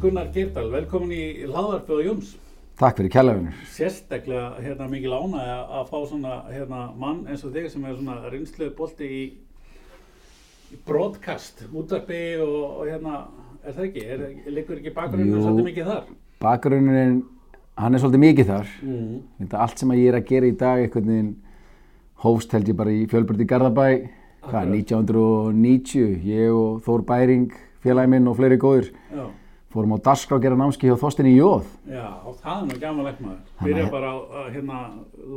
Gunnar Gerdal, velkomin í Láðarfjóða Jóns. Takk fyrir kærlefinur. Sérstaklega hérna, mikil ánægja að fá svona hérna, mann eins og þig sem er svona rinsluð bolti í, í broadcast, útvarpi og, og hérna, er það ekki? Er, liggur ekki bakgrunnum svolítið mikið þar? Bakgrunin, hann er svolítið mikið þar. Mm. Þetta allt sem ég er að gera í dag, einhvern veginn hóst held ég bara í fjölbyrdi Garðabæ, hvað, Akkurat. 1990. Ég og Þór Bæring, félagi minn og fleiri góður, Já, fórum á dagskrá að gera námski hjá Þorstinni Jóð. já, og það er nú gamanlegt maður. Byrja bara að hérna,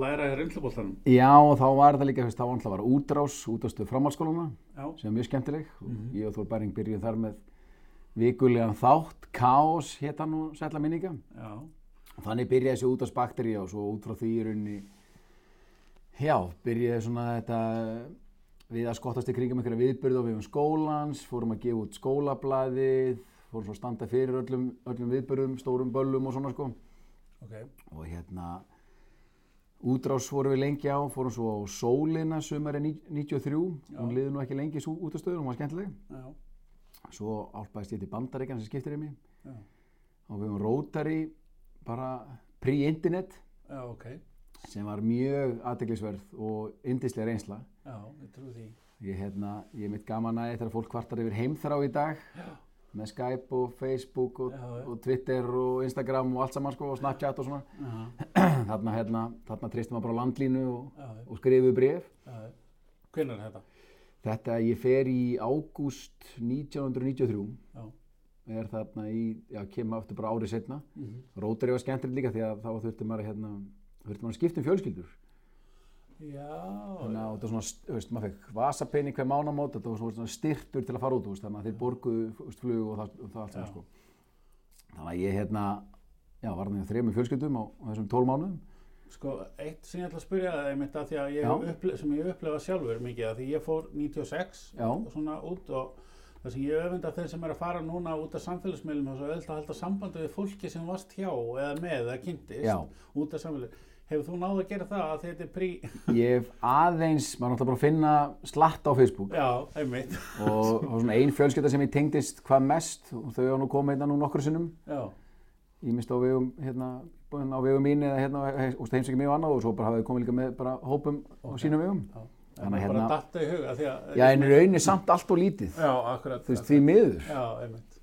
læra þér rinsluboltanum. Já, og þá var þetta líka, þá var alltaf var útrás, útastuð framhaldsskóluna, Já, sem er mjög skemmtileg. Mhm. Ég og Þór Bæring byrjuðum þar með vikulegan þátt, Kaos, hétt hann nú sætla minninga. já, Og þannig byrjaði þessi út á bakteríu og svo út frá því í rauninni, já, byrjaði svona þetta við að skottast í kringum einhverja viðbyrðu á við skólans, fórum að gefa út skólablaðið, fórum svo að standa fyrir öllum, öllum viðbyrðum, stórum böllum og svona sko. ok. Og hérna, útrás vorum við lengi á, fórum svo á sólina sumari 93, Já. hún liði nú ekki lengi svo út á stöður, hún var skemmtileg. Já, Svo álpaðist ég til bandaríkjan sem skiptir í mig já, og við höfum Rotary, bara pre-internet. já, ok. sem var mjög aðdeglisverð og yndislega reynsla. Já, ég trú því. Ég, hérna, ég er mitt gaman að þegar fólk kvartar yfir heimþrá í dag Já, með Skype og Facebook og, Já, og Twitter og Instagram og allt saman sko og Snapchat og svona. þarna, hérna, þarna tristum maður bara landlínu og, og skrifuðu bref. Hvernig er þetta? Þetta ég fer í ágúst 1993 Já. er þarna í, já, kemur aftur bara árið setna. Mm -hmm. Rótari var skemmtilegt líka því að þá þurfti maður, hérna, þurfti maður að skipta um fjölskyldur. Þannig að þetta var svona, þú veist, maður fekk vasapenning hver mánamót, þetta var svona, styrtur til að fara út, veist, þannig að þeir borguðu veist, flug og það, og það allt saman, sko. Þannig að ég, hérna, já, var þannig að þrejum fjölskyldum á, á þessum tól mánuðum. Sko, eitt sem ég ætla að spyrja það einmitt að því að ég upplif, sem ég upplefa sjálfur mikið að því ég fór 96 Já. svona út og það sem ég öfunda þeir sem er að fara núna út af samfélagsmiðlum og svo öll að halda sambandi við fólki sem varst hjá eða með eða kynntist Já. út af samfélagsmiðlum. Hefur þú náðu að gera það að þetta er prí... Ég hef aðeins, maður náttúrulega bara að finna slatt á Facebook Já, einmitt. og, og svona ein fjölskylda sem ég tengdist hvað mest og þau hafa nú komið hérna nú nokkur sinnum, Já, ég mist á vegum, hérna, á vegum mín eða hérna, og heimsækja mig og annað og svo bara hafa þau komið líka með bara hópum á Ok. sínum vegum. já. Þannig að hérna... bara datta í huga því að... Já, en í rauninni samt allt og lítið, Já, akkurat. þú veist, því miður. Já, einmitt.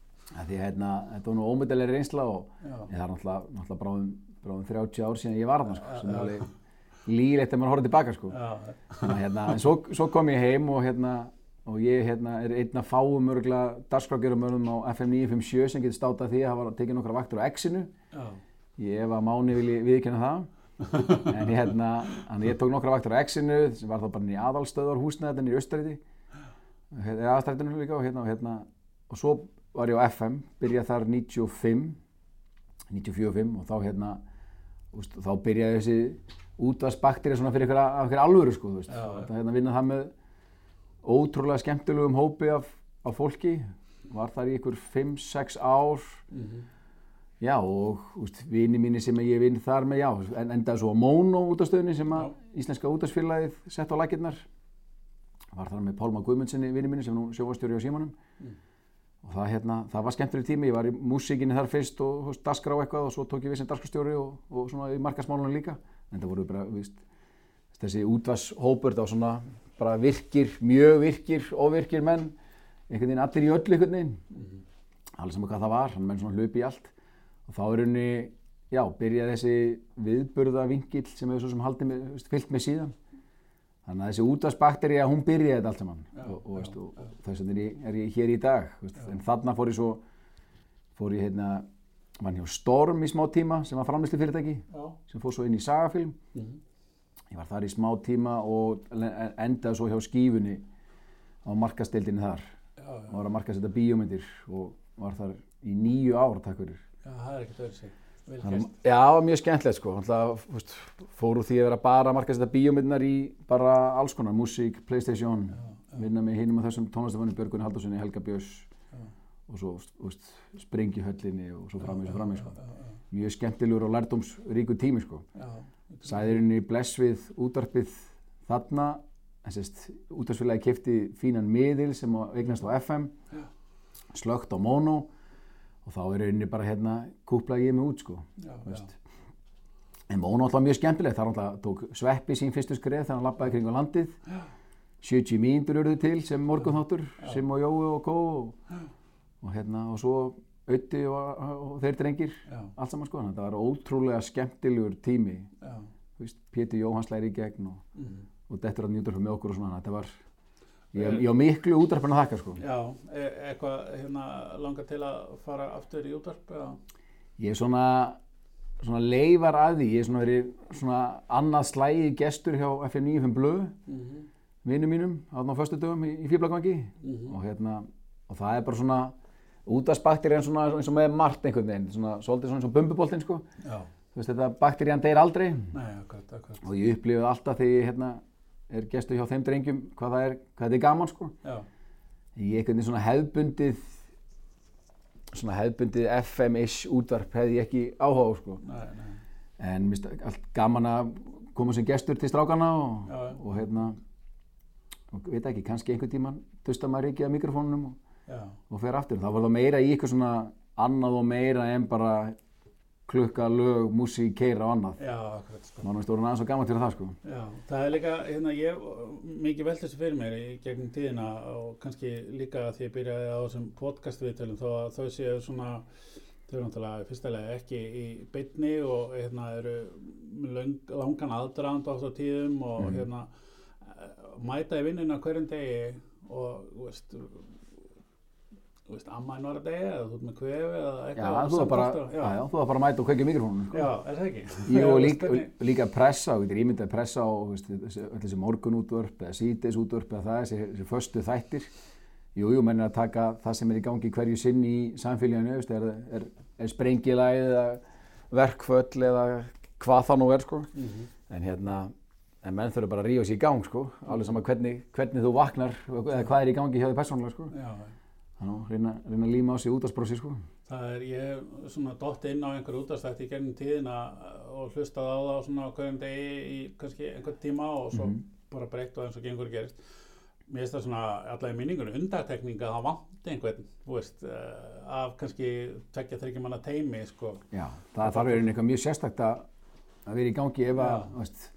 Því hérna, þetta var nú ómyndilega reynsla og það er náttúrulega, náttúrulega bráðum, bráðum 30 ár síðan ég var þarna sko, sem er alveg lílegt ef maður horfður tilbaka sko. já, Þannig að hérna, en svo, svo kom ég heim og hérna, og ég hérna er einn að fáum örgulega dagskrákjörumörðum á FM 957 sem getur státað því að hafa tekið nokkra vaktur á X-inu. já, Ég að Máni vilji viðkynna það. En ég, hérna, að ég tók nokkra vaktur á X-inu sem var þá bara í aðalstöðar húsnæðin í Östræti. Eða aðstæðinu líka og hérna, og hérna, og svo var ég á FM, byrjað þar 95, 94-5 og þá hérna, úst, þá byrjaði þessi útvarsbakterja svona fyrir ykkur alvöru sko, þú veist. Það hérna vinna það með ótrúlega skemmtilegum hópi af, af fólki, var þar í ykkur 5-6 ár, mhm, já og vini mínir sem ég vinn þar með, já, en endaði svo á Móno útastöðunni sem að Íslenska útvarsfélagið sett á lakirnar, var þar með Pálma Guðmundssoni vini mínir sem nú sjóastjóri á símanum Mm. Og það, hérna, það var skemmtileg tími, ég var í músíkinni þar fyrst og veist, dagskrá eitthvað og svo tók ég við sem dagskrárstjóri og, og svona í markasmálunum líka. En það voru bara, veist, þessi útvarshópur, það var svona bara virkir, mjög virkir, óvirkir menn, einhvern veginn allir í öllu einhvern veginn, mhm. allir saman hvað það var, hann menn svona hlupi í allt. Og þá er henni, já, byrjaði þessi viðburða vingill sem hefur svo sem haldið fyllt með síðan þannig að þessi útvarsbakterja, hún byrjaði þetta allt saman. Já, og, og, já, og, og þess vegna er, er ég hér í dag veist, en þarna fór ég svo fór ég hérna var hjá Storm í smá tíma sem var framlýslu fyrirtæki Já, sem fór svo inn í sagafilm. Mhm, ég var þar í smá tíma og endaði svo hjá skífunni á markastildinni þar. Og var að markastilla bíómyndir og var þar í nýju ár takk fyrir. Já, það er ekkert öðru sig. Gert. já, mjög skemmtilegt sko. Alltaf, fúst, fór úr því að vera bara að markastilla bíómyndinar í bara alls konar músík, Playstation Já, vinna með hinum og þessum tónlistafannu Björgun Haldurssoni, Helga Björns og svo úst, springjihöllinni og svo framins og framins sko. Já, mjög skemmtilegur og lærdómsríkur tími sko. í bless við útvarpið þarna. En sérst, útvarpsfélagi kefti fínan miðil sem eignast á FM slögt á mono og þá er rauninni bara hérna kúplaði ég mig út sko. Já, já, en Mónu alltaf mjög skemmtilegt. Það er alltaf tók sveppi sín fyrstu skref þegar hann lappaði kringu landið. 70 mínútur urðu til sem morgunþáttur sem og Jói og Kó og, og hérna og svo Ötti og, og þeir drengir allt saman sko, þetta var ótrúlega skemmtilegur tími. Pétur Jóhanns læri í gegn og, mhm. og dettur að nýtur með okkur og svona, þetta var ég, á miklu útarpinn að þakka sko. Já, e eitthvað hérna langar til að fara aftur í útvarp eða? ég er svona svona leifar að því, ég er svona verið svona annað slægi gestur hjá FM 95 Blöð, Mhm, vinnum mínum átna á föstu dögum í, í fýrblakvangi mhm, og hérna, og það er bara svona útastbakterían svona eins og með margt einhvern veginn, svona svolítið svona eins og bumbuboltinn sko, já, þú veist þetta bakterían deyr aldrei. Nei, akkurat, akkurat, og ég upplifið alltaf þegar ég hérna er gestur hjá þeim drengjum hvað það er, hvað þetta er gaman sko. Já, í einhvern veginn svona hefbundið svona hefbundið FM-ish útvarp hefði ég ekki áhuga á sko. Nei, nei, en mér finnst allt gaman að koma sem gestur til strákana og, Já, og hérna og veit ekki, kannski einhvern tíman dusta maður ekki að mikrofónunum og, og fer aftur, þá var það meira í eitthvað svona annað og meira en bara klukka, lög, músík, keira og annað já, akkurat, sko. maður finnst orðin aðeins og gaman til það sko Já, það er líka, hérna, ég mikið þessu fyrir mér í gegnum tíðina og kannski líka því ég byrjaði á þessum podcast viðtölum þó að þau séu svona, þau eru náttúrulega fyrstulega ekki í beinni og hérna eru löng, langan aðdraðand á tíðum og Mhm. hérna mæta í vinnuna hverjum degi og, veist, þú veist, amman var að degi eða þú ert með kvefi eða eitthvað bara, já, þú var bara að mæta og kveikja mikrofónum sko. Já, er það ekki? Jú, og líka, líka pressa, og getur ímyndið að pressa á veist, þessi, morgunútvörp eða síðdeisútvörp eða það, þessi, föstu þættir. Jú, jú, menn er að taka það sem er í gangi hverju sinn í samfélaginu, veist, er, er, er sprengilæð eða verkföll eða hvað það nú er, sko. Mhm. En hérna, en menn þurfa bara að rífa sér í gang, sko, alveg sama hvernig, hvernig þú vaknar eða hvað er í gangi hjá þig persónulega, sko. Já, Þannig reyna, reyna að líma á sig útastbrósi, sko. Það er, ég svona dott inn á einhver útastætti í gegnum tíðina og hlustað á það svona á hverjum degi í kannski einhvern tíma og svo Mhm. bara breytt og eins og gengur gerist. Mér finnst það svona allavega í minningunum undartekninga að það vanti einhvern, þú veist, uh, af kannski tvekja þryggja manna teimi, sko. Já, það þarf einhvern eitthvað mjög sérstakt að vera í gangi ef að, þú veist,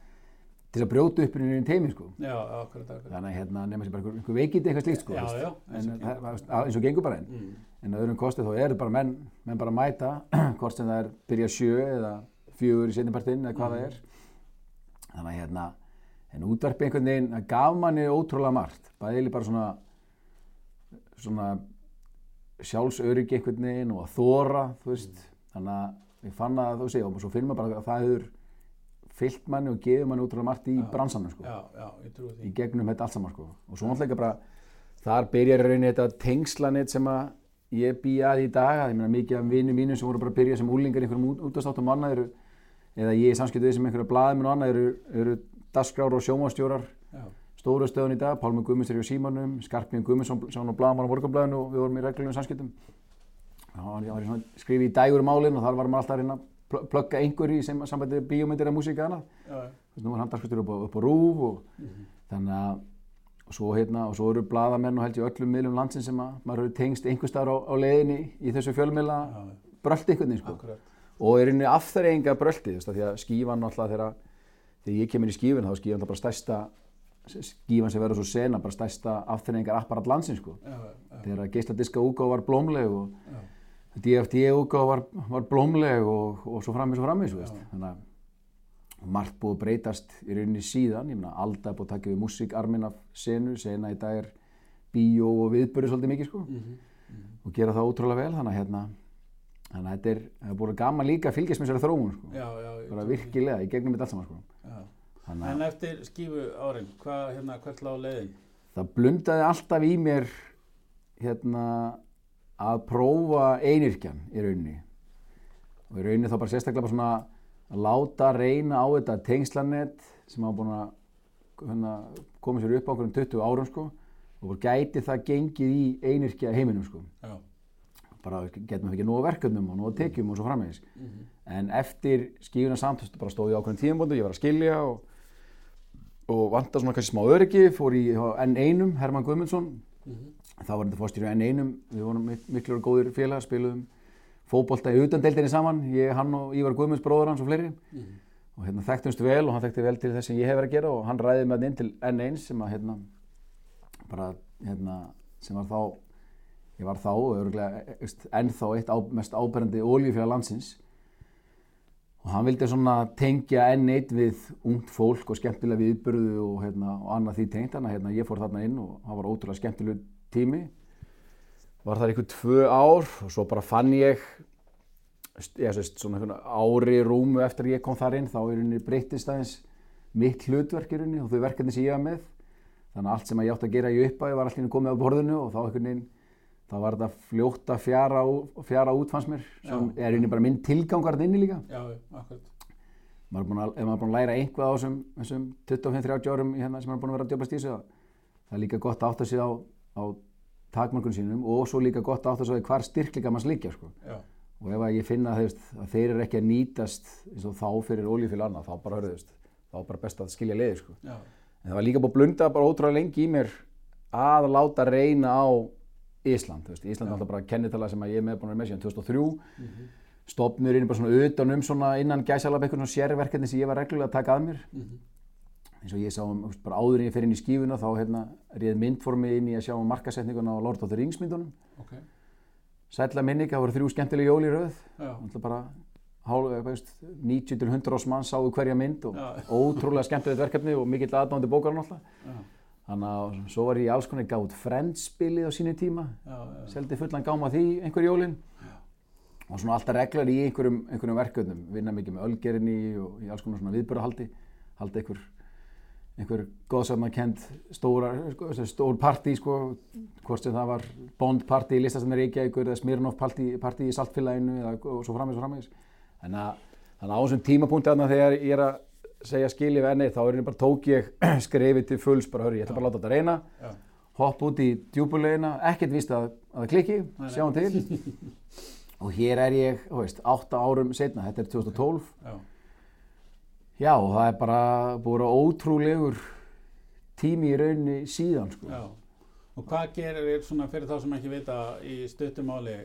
til að brjóta upp einhvern teimi, sko. Já, akkurat, akkurat. Þannig að hérna nefnir sér bara einhver, veikindi eitthvað slíkt, sko. Já, já, En eins og gengur bara einn. Mm. En að öðrum kosti þá eru bara menn, menn bara mæta, hvort sem það er byrja sjö eða fjögur í setnipartinn eða hvað Mhm. það er. Þannig að hérna, en útvarpi einhvern veginn, það gaf manni ótrúlega margt. Bæðileg bara svona, svona sjálfsöryggi einhvern veginn og að þóra, þú veist. Þannig að ég fann að þú segja, og svo finnum maður bara að það hefur fyllt manni og gefið manni útrúlega margt í bransanum, sko. Já, já, ég trúi því. Í gegnum þetta allt saman, sko. Og svo náttúrulega bara, þar byrjar rauninni þetta tengslanett sem að ég bý að í dag, ég meina mikið af vinnum mínum sem voru bara að byrja sem úlingar í einhverjum útastáttum annað eru, eða ég í samskiptu við sem einhverja blaðminn og annað eru, eru dasgrár og sjómanstjórar Já, stóru stöðun í dag, Pálmi Guðmunds er í Símanum, Skarpjörn Guðmundsson sá nú blaðamann á morgunblæðinu og við vorum í reglulegum samskiptum. Var, var skrifið í dægur málinn og þar var maður alltaf að reyna plugga einhverju í sem sambandi við bíómyndir eða músík eða annað. Þú veist, Nú var hann dagskriftur upp, upp á rúf og Mhm. þannig að og svo, hérna, og svo eru blaðamenn og held ég öllum miðlum landsins sem að maður hefur tengst einhver staðar á, á leiðinni í þessu fjölmiðla bröldi einhvern veginn sko. akkurat. og er einhvernig afþreyinga bröldi þú veist, því að skífan náttúrulega þegar, þegar ég kemur í skífun þá er skífan bara stærsta skífan sem verður svo sena bara stærsta afþreyingar apparat landsins sko. Já, já, þegar geisladiska útgáfa var blómleg og já, DFT útgáfa var, var blómleg og, og svo frammis og. Já. þannig að margt búið að breytast í rauninni síðan ég meina Alda er búið að taka við músíkarmin af senu, sena í dag er bíó og viðbörði svolítið mikið sko mhm, og gera það ótrúlega vel þannig að hérna þannig að þetta er, það er búið gaman líka að fylgjast með þessari þróun sko já, já. bara virkilega í gegnum þetta allt saman sko Já. þannig En að eftir skífu árin, hvað, hérna, hvert lág leiðin? það blundaði alltaf í mér hérna að prófa einirkjan í rauninni og í rauninni þá bara sérstaklega bara svona að láta reyna á þetta tengslanett sem hafa búin að hérna, koma sér upp á okkur um 20 árum sko og bara gæti það gengið í einirkja heiminum sko Já. bara getum við ekki nóga verkefnum og nóga tekjum og svo framvegis Mhm. en eftir skífuna samt bara stóð ég á ákveðin tíðanbóndu, ég var að skilja og, og vanta svona kannski smá öryggi fór í hjá N1 Herman Guðmundsson Mhm. Þá var þetta fórstýru N1 við vorum mik- miklir og góðir félagar spiluðum fótbolta í utandeildinni saman, ég, hann og Ívar Guðmunds bróður hans og fleiri. Mhm. og hérna þekktumst vel og hann þekkti vel til þess sem ég hef verið að gera og hann ræði með hann inn til N1 sem að hérna bara hérna sem var þá ég var þá örgulega ennþá eitt á, mest áberandi oljufélag landsins. Og hann vildi svona tengja N1 við ungt fólk og skemmtilega viðburðu og, hérna, og annað því tengt. Þannig að hérna, ég fór þarna inn og það var ótrúlega skemmtileg tími var þar ykkur tvö ár og svo bara fann ég ég sést svona ári rúmu eftir að ég kom þar inn þá er henni breytist aðeins mitt hlutverk í rauninni og þau verkefni sem ég var með þannig að allt sem ég átti að gera í uppæði var allir komið á borðinu og þá einhvern veginn þá var þetta fljótt að fjara, fjara út fannst mér sem Já. er rauninni bara minn tilgangar inni líka Já, akkurat. maður búinn að, ef maður er búin að læra einhvað á þessum, þessum 25-30 árum hérna sem maður er búin að vera að þessu það það er líka gott að átta sig á, á takmörkun sínum og svo líka gott að átta sig á því hvar styrkleika manns líka sko. Og ef að ég finna að, þeir, að þeir eru ekki að nýtast þá fyrir oljufél annað þá bara hörðu þá er bara best að skilja leiði sko. en það var líka búin að blunda bara ótrúlega lengi í mér að láta reyna á Ísland, veist, Ísland er alltaf bara kennitala sem að ég er með búin að vera með síðan 2003 Mhm. stofnurinn bara svona utan um svona innan gæsalab eitthvað svona sérverkefni sem ég var reglulega að taka að mér Mhm. Eins og ég sá um, bara áður en ég fer inn í skífuna þá hérna réð myndformi inn í að sjá um markasetninguna á Lord of the Rings myndunum. Ok. sætla minning, það voru þrjú skemmtileg jól í röð. Já, Það bara hálf, veist, 90 til 100 ás mann sáu hverja mynd og Já. ótrúlega skemmtilegt verkefni og mikill aðdáðandi bókar náttúrulega já, þannig að svo var ég alls konar gátt Friends-spilið á sínu tíma. Já, já. seldi fullan gáma því einhver jólin. Og svona alltaf reglar í einhverjum, einhverjum verkefnum. Vinna mikið með ölgerinni og í alls konar svona viðbörðahaldi haldi einhver einhver stóra, sko, stór partí sko, hvort sem það var Bond partí í listastunni Reykjavíkur eða Smirnoff partí, partí í Saltfélaginu eða, og svo framvegis og framvegis. Þannig að, þannig að á þessum tímapunkti þarna þegar ég er að segja skil yfir enni þá er ég bara tók ég skrefið til fulls bara hörru, ég ætla bara að láta þetta reyna. Já, hopp út í djúbulegina, ekkert víst að, að það klikki, sjáum til. Og hér er ég, þú veist, átta árum setna, þetta er 2012 já, já, það er bara að vera ótrúlegur tími í rauninni síðan, sko já. Og hvað gerir þér svona fyrir þá sem ekki vita í stuttumáli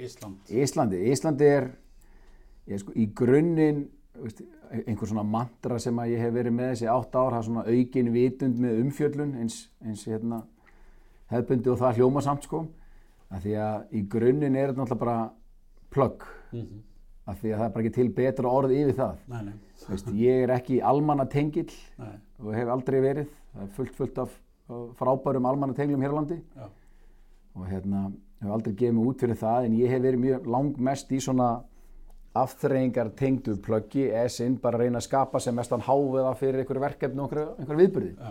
Ísland? Íslandi, Íslandi er ég, sko, í grunninn einhver svona mantra sem að ég hef verið með þessi átta ár, það er svona aukin vitund með umfjöllun eins, eins hérna, hefðbundi og það hljóma samt sko, af því að í grunninn er þetta náttúrulega bara plugg, Mm -hmm. Af því að það er bara ekki til betra orð yfir það. Nei, nei, Veist, ég er ekki almanna tengill nei, og hef aldrei verið, það er fullt fullt af frábærum almanna tenglum hér á landi. Já, og hérna hef aldrei gefið mig út fyrir það en ég hef verið mjög langmest í svona afþreyingar tengdu pluggi eða sinn bara að reyna að skapa sem mestan háveða fyrir einhverju verkefni og einhverju, viðbyrði já,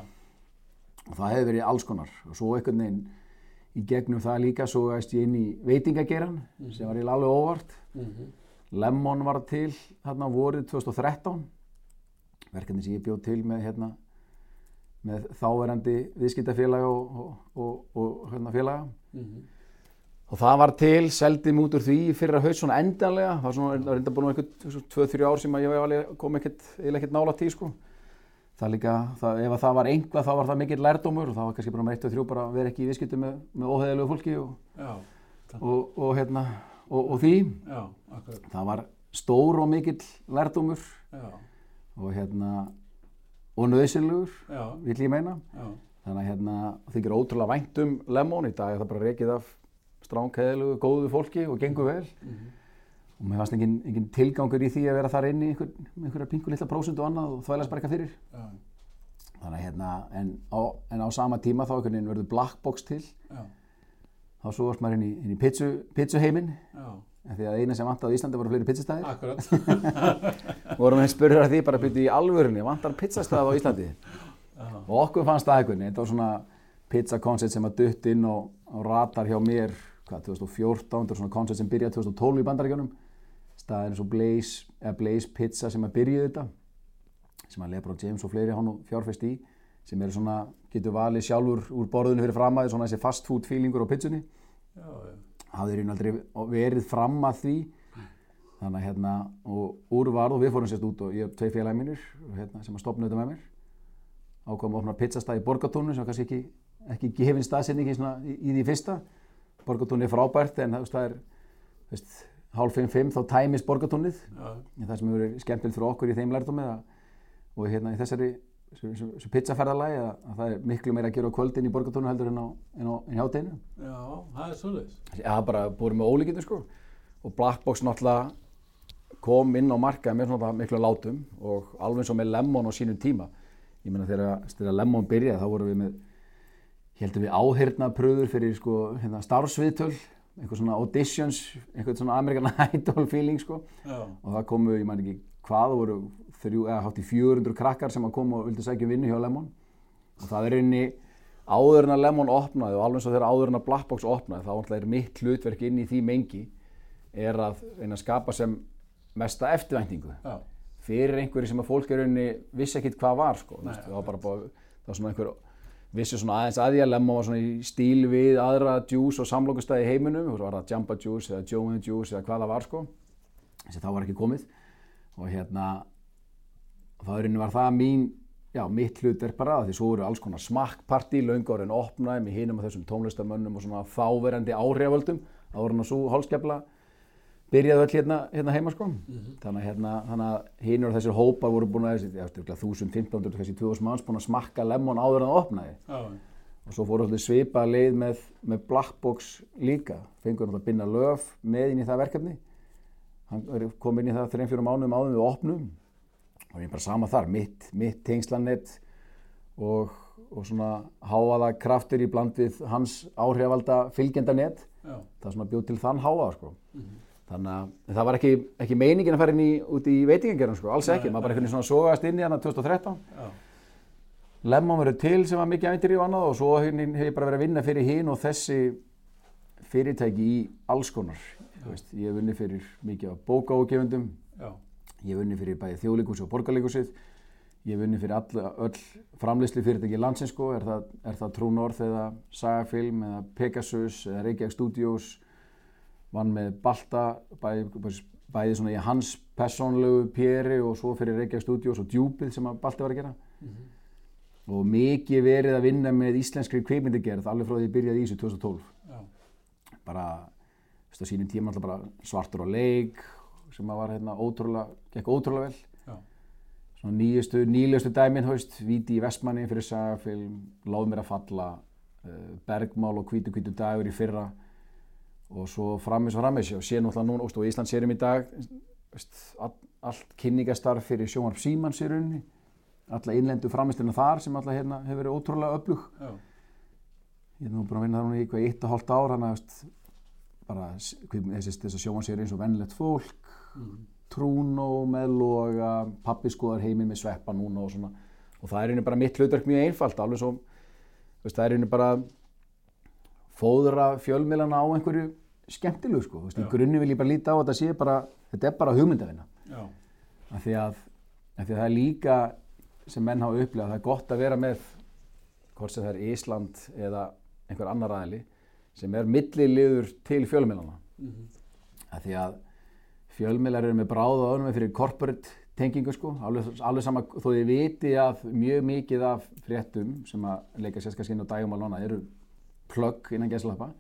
og það hefur verið alls konar. Og svo einhvern veginn í gegnum það líka svo veist ég inn í veitingageran sem var alveg óvart. Mm Lemon var til þarna vorið 2013 verkefni sem ég bjóð til með hérna með þáverandi viðskiptafélaga og, og, og, og hérna félaga. Mhm. og það var til, seldi mig út úr því fyrir að haust svona endanlega. Það var svona, reynda búin um eitthvað 2-3 ár sem ég kom ekkert, nála tí sko. Það líka, það, ef að það var einhvað þá var það mikill lærdómur og það var kannski bara með 1 og 3 bara vera ekki í viðskiptu með, með óheðilegu fólki og, og hérna og, og því, já, það var stór og mikill lærdómur já, og hérna og nöðsynlegur, já, vill ég meina. Já, þannig að hérna þykir ótrúlega vænt um lemón í dag er það bara rekið af stránkæðilegu, góðu fólki og gengur vel. Mhm, og mér fannst engin, engin tilgangur í því að vera þar inn í einhver, einhverja pingu litla prósund og annað og bara eitthvað fyrir. Já, þannig að hérna, en á, en á sama tíma þá einhvern veginn verður black box til. Já, þá svo varst maður inn í, inn í pizzu, pizzuheiminn já, en því að eina sem vantaði á Íslandi voru fleiri pizzastæðir. Og vorum við spurður að því bara byrju í alvörunni vantar pizzastæð á Íslandi? Já, og okkur fannst það veginn, þetta var svona pizza concept sem að dutt inn og, og ratar hjá mér, hvað, 2014 þetta var svona concept sem byrjaði 2012 í bandaríkjónum staðin eins og Blaze, eða Blaze Pizza sem að byrjuði þetta sem að Lebron James og fleiri hann fjárfest í sem eru svona, getur valið sjálfur úr borðinu fyrir fram að svona þessi fast food feelingur á pizzunni. Já, já, hafði í raun aldrei verið fram að því. Þannig að hérna og úr varð og við fórum sérst út og ég hef tvei félagi mínir hérna, sem að stopna þetta með mér. Ákvæmum að opna pizzastað í Borgatónu sem kannski ekki, ekki gefin staðsetning í, svona, í, í því fyrsta. Borgatónu er frábært en það, það er veist, hálf 5-5 þá tæmist borgatúnið Já, það sem hefur verið skemmtilegt fyrir okkur í þeim lærdómi að, og hérna í þessari þessu- pizzaferðalagi að, að það er miklu meira að gera á kvöldin í borgatúnu heldur en á, á, en hjá hátteginu já, það er svolítið. Já, bara búið með ólíkindi sko. Og Blackbox náttúrulega kom inn á markað með svona miklu látum og alveg eins og með Lemon á sínum tíma. Ég meina þegar, Lemon byrjaði þá vorum við með heldum við áhyrna pröfur fyrir sko hérna, starfsviðtöl einhver svona auditions, einhvern svona American Idol feeling sko. Já, og það komu, ég ekki hvað, það voru þrjú, eða hátt í 400 krakkar sem að koma og vildi sækja um vinnu hjá Lemon. Og það er einni áður en að Lemon opnaði og alveg eins og þegar áður en að Blackbox opnaði þá alltaf er mitt hlutverk inn í því mengi er að að skapa sem mesta eftirvæntingu. Já, fyrir einhverju sem að fólk er rauninni vissi ekkit hvað var sko, Nei, það var bara, bara það var svona einhver vissi svona aðeins að því að Lemon var svona í stíl við aðra juice og samlokustæði heiminum, veist, var það Jamba Juice eða the Juice eða hvað það var sko. Þess að það var ekki komið. Og hérna er rauninni var það mín já, mitt hlutverk bara því svo voru alls konar smakkparti en opnaði með hinum og þessum tónlistamönnum og svona þáverandi áhrifavöldum. Ára en að svo hálskefla byrjaði öll hérna, hérna heima sko. Þannig að hérna, að hinur og þessir hópar voru búin að þessi 1000-1500, kannski 2000 manns búin að smakka lemon áður en það opnaði. Já, og svo fóru alltaf svipa leið með, með Blackbox líka. Fengur hann að binna löf með inn í það verkefni. Hann er- kom inn í það 3-4 mánuðum áður við opnum og ég er bara sama þar, mitt, mitt tengslanett og, og svona háaða kraftur í bland við hans áhrifalda fylgjendanett það svona bjóð til þann háaða sko. þannig að það var ekki, ekki meiningin að fara inn í, út í veitingagerðan sko, alls ekki, Nei, maður bara einhvern veginn svona sogaðast inn í hana 2013 já, Lemon verður til sem var mikið æventyri og annað og svo hef ég bara verið að vinna fyrir hinn og þessi fyrirtæki í alls konar. Ég hef vunni fyrir mikið af bókaógefundum, já, ég hef vunni fyrir bæði þjóðleikus og borgarleikusið, ég hef vunni fyrir all, öll framleysli fyrirtæki landsins sko, er það, er það True North eða Sagafilm eða Pegasus eða Reykjavík Studios, vann með Balta, bæði, bæði svona í hans persónlegu péri og svo fyrir Reykjavík Studios og Djúpið sem Balti var að gera. Og mikið verið að vinna með íslenskri kveikmyndagerð alveg frá því ég byrjaði í þessu 2012 já, bara þú veist, á sínum tíma alltaf bara svartur á leik sem var hérna ótrúlega, gekk ótrúlega vel. Já, svona nýjustu, nýlegustu dæmin, þú veist, Víti í Vestmanni fyrir sagafilm, Láð mér að falla uh, Bergmál og Hvítu hvítu dagur í fyrra og svo framis og framis og sé náttúrulega núna, veist, og Ísland sérum í dag veist, all, allt kynningastarf fyrir sjónvarp Símans í rauninni alla innlendu framistina þar sem alla hérna hefur verið ótrúlega öflug. Já, ég er nú búin að vinna það núna í eitthvað eitt og hálft ár þannig að bara þessi, þessi sjónvarsýri eins og vennilegt fólk mhm, Trúnó með loga pappi skoðar heiminn með sveppa núna og svona. Og það er einu bara mitt hlutverk mjög einfalt alveg svo veist, það er einu bara fóðra fjölmiðlana á einhverju skemmtilegu sko, veist, í grunni vil ég bara líta á að þetta sé bara, þetta er bara hugmyndavinna. Já, af því að, af því að það er líka sem menn hafa upplegað, það er gott að vera með hvort sem það er Ísland eða einhver annar aðili sem er milliliður til fjölmiðlana mhm, af því að fjölmiðlar eru með bráð og öðrum fyrir corporate tengingu sko, alveg, alveg sama þó þið viti að mjög mikið af fréttum sem að leika sérska skinn og dægum alveg eru plögg innan gæslappa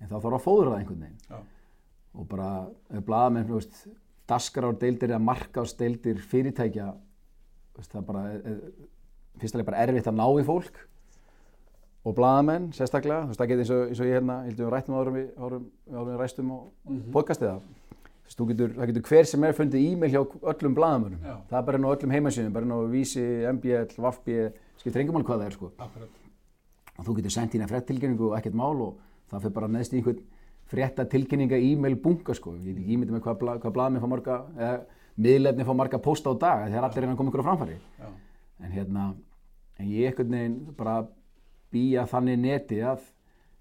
en þá þarf að fóðra það einhvern veginn. Já, og bara veist, dasgrárdeildir eða markáðsdeildir fyrirtækja veist, það bara er, er, fyrst alveg bara erfitt að ná í fólk og blaðamenn sérstaklega, þú veist, það getur eins eins og ég hérna, að við rættum árum við, árum, árum við ræstum og það þú veist, þú getur, það getur hver sem er fundið e-mail hjá öllum blaðamönnum. Já. það er bara inn á öllum heimasíðum, bara inn á Vísi, MBL, VAFB, skiptir engum mál hvað það er sko. Akkurat, og þú getur sendt hérna fréttilkynningu og ekkert mál og það fyrir bara neðst í einhvern frétta tilkynninga e-mail bunga sko. Ég get ekki ímyndið með hvað, bla, hvað blaðmið fá marga eða miðlefni fá marga posta á dag þegar allir reyna að koma ykkur á framfæri. Já, en hérna en ég einhvern veginn bara býja þannig neti að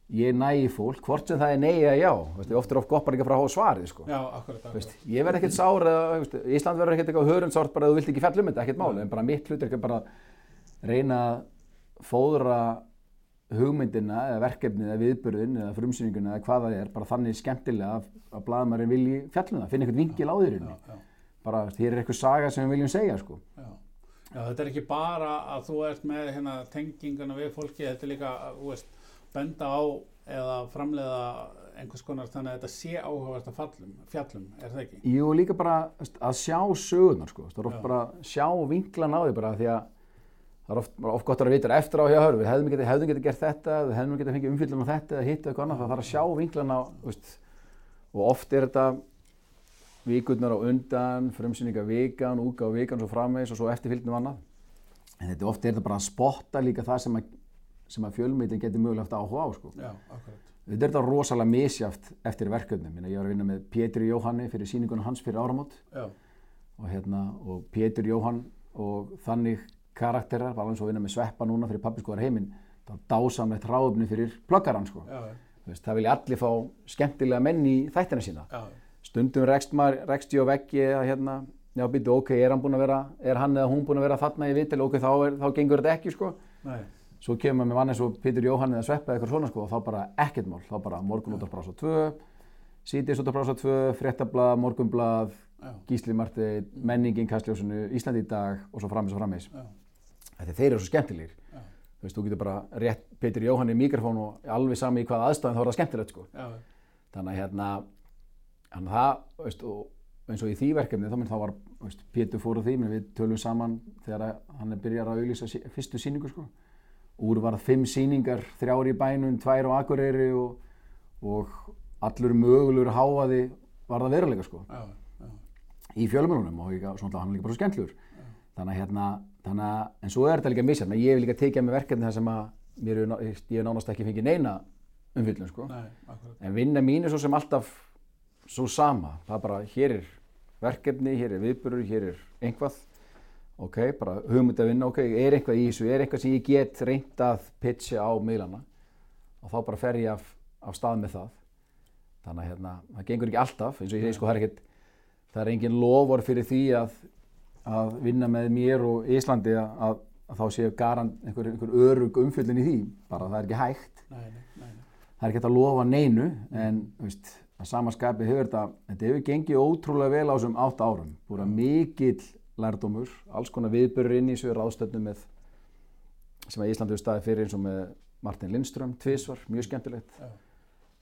ég nægi fólk, hvort sem það er nei eða já Veistu, oft er oft gott bara ekki að fara að hafa svarið sko. já, akkurat, akkurat, Veist, ég verð ekkert sár eða, veist, Ísland verður ekkert eitthvað hörundsárt bara að þú vilt ekki fjalla um þetta, ekkert mál en bara mitt hlut er ekki bara að reyna að fóðra hugmyndina eða verkefnið eða viðbörðin eða frumsýninguna eða hvað það er bara þannig skemmtilega að, að blaðmærin vilji fjalla um það, finna einhvern vingil á já, bara veist, hér er eitthvað saga sem við viljum segja sko. já. Já, þetta er ekki bara að þú ert með hérna, tenginguna við fólki, þetta er líka, þú veist, benda á eða framleiða einhvers konar þannig að þetta sé áhugavert að fallum, fjallum, er það ekki? Jú, líka bara að sjá sögurnar sko. það er oft Já. bara að sjá vinklan á því bara því að það er oft, oft gott að vita eftir á hjá hörf, við hefðum getið, getið gert þetta við hefðum getið fengið umfyllum á þetta eða hitt eða eitthvað annað, það þarf að sjá vinklan á veist, og oft er þetta vikurnar á undan frumsynninga vikan, úka á vikan svo framvegis og svo eftirfylgnum annað en þetta oft er þetta bara að spotta líka það sem að, sem að fjölmiðlinn getur mögulega haft áhuga á sko. Já, akkurat. Þetta er þetta rosalega misjaft eftir verkefnum. Ég var að vinna með Pétur Jóhanni fyrir síningunum hans fyrir áramót Já, og, hérna, og Pétur Jóhann og þannig karakterar, var alveg svo að vinna með Sveppa núna fyrir pappiskoðar heiminn. Það var dásamlegt ráðumni fyrir pluggarann sko. já, Veist, það vilja allir fá skemmtilega menn í þættina sína. já, Stundum rekst, ég á veggi eða hérna, já býtu ok, er hann vera, er hann eða hún búinn að vera þarna í vitil, ok, þá, er, þá gengur þetta ekki sko. nei, Svo kemur maður með vann eins og Pétur Jóhann eða Sveppa eða eitthvað svona sko og þá bara ekkert mál, þá bara morgun út af brása 2, síðis út af brása 2, fréttablað, morgunblað, já, Gísli Marteinn, menningin, Kastljósinu, Íslandi í dag og svo framins og framins. Þetta þeir eru svo skemmtilegir. Já. Þú veist, þú getur bara rétt Pétur Jóhann í mikrofón og alveg sami í hvaða aðstæðan þá er það skemmtilegt sko. já, Þannig að hérna, að það, veist, og eins og í því verkefni þá minn þá var, veist, Pétur fór á því, menn við tölum saman þegar hann er byrjar að auglýsa fyrstu síningu sko. Úr var fimm síningar, þrjár í bænum, tvær á Akureyri og, og allur mögulegur háaði var það veruleika sko. Já, já, í fjölmjölunum og svona, hann er líka bara svo skemmtlur þannig að hérna, þannig að en svo er þetta líka misjafn, ég hef líka tekið með verkefni þar sem að mér, ég hef nánast ekki fengið neina umfyllun sko. Nei, akkurat, en vinna mín er svo sem alltaf svo sama, það er bara hér er verkefni, hér er viðburur, hér er einhvað ok, bara hugmynd að vinna, ok, er eitthvað í þessu er eitthvað sem ég get reynt að pitcha á miðlana? Og þá bara fer ég af, af stað með það. Þannig að hérna, það gengur ekki alltaf eins og ég segi sko, það er ekkert það er engin lofur fyrir því að að vinna með mér og Íslandi að, að, þá séu garan einhver, einhver örug umfjöllin í því. Bara það er ekki hægt. Nei, nei, nei, það er ekki hægt að lofa neinu en veist, að samaskapi hefur þetta þetta hefur gengið ótrúlega vel á þessum átt árum. Búið að mikill lærdómur alls konar viðbörur inn í þessu ráðstöfnu með sem að Íslandi hefur staðið fyrir eins og með Martin Lindström tvísvar, mjög skemmtilegt. Já,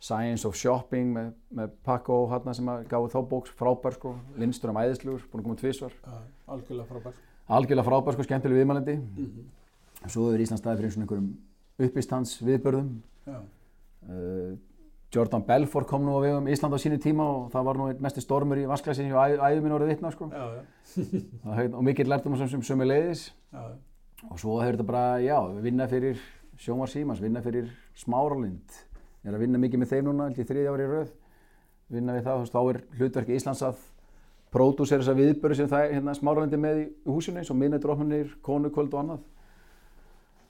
Science of Shopping með, með Paco hérna sem að gáði þá bóks frábær sko, Lindström æðislugur, búin að koma tvísvar já, algjörlega frábær. algjörlega frábær sko, skemmtileg viðmælandi. Mm svo hefur Ísland staðið fyrir eins og einhverjum uppistands viðbörðum Já, Uh, Jordan Belfort kom nú á vegum Ísland á sínu tíma og það var nú einn mesti stormur í vasklæsin og æðum minn orðið vitna sko. já, já, og mikill lærtum sem, sem sömu leiðis já, og svo hefur þetta bara, já, vinna fyrir Sjómar Símans, vinna fyrir Smáralind. Ég er að vinna mikið með þeim núna held ég þriðja ári í röð. Vinna við það, þú veist, þá er hlutverki Íslands að pródúsera þessa viðböru sem það er hérna, Smáralindi með í húsinu eins og minnedrófnir, konukvöld og annað.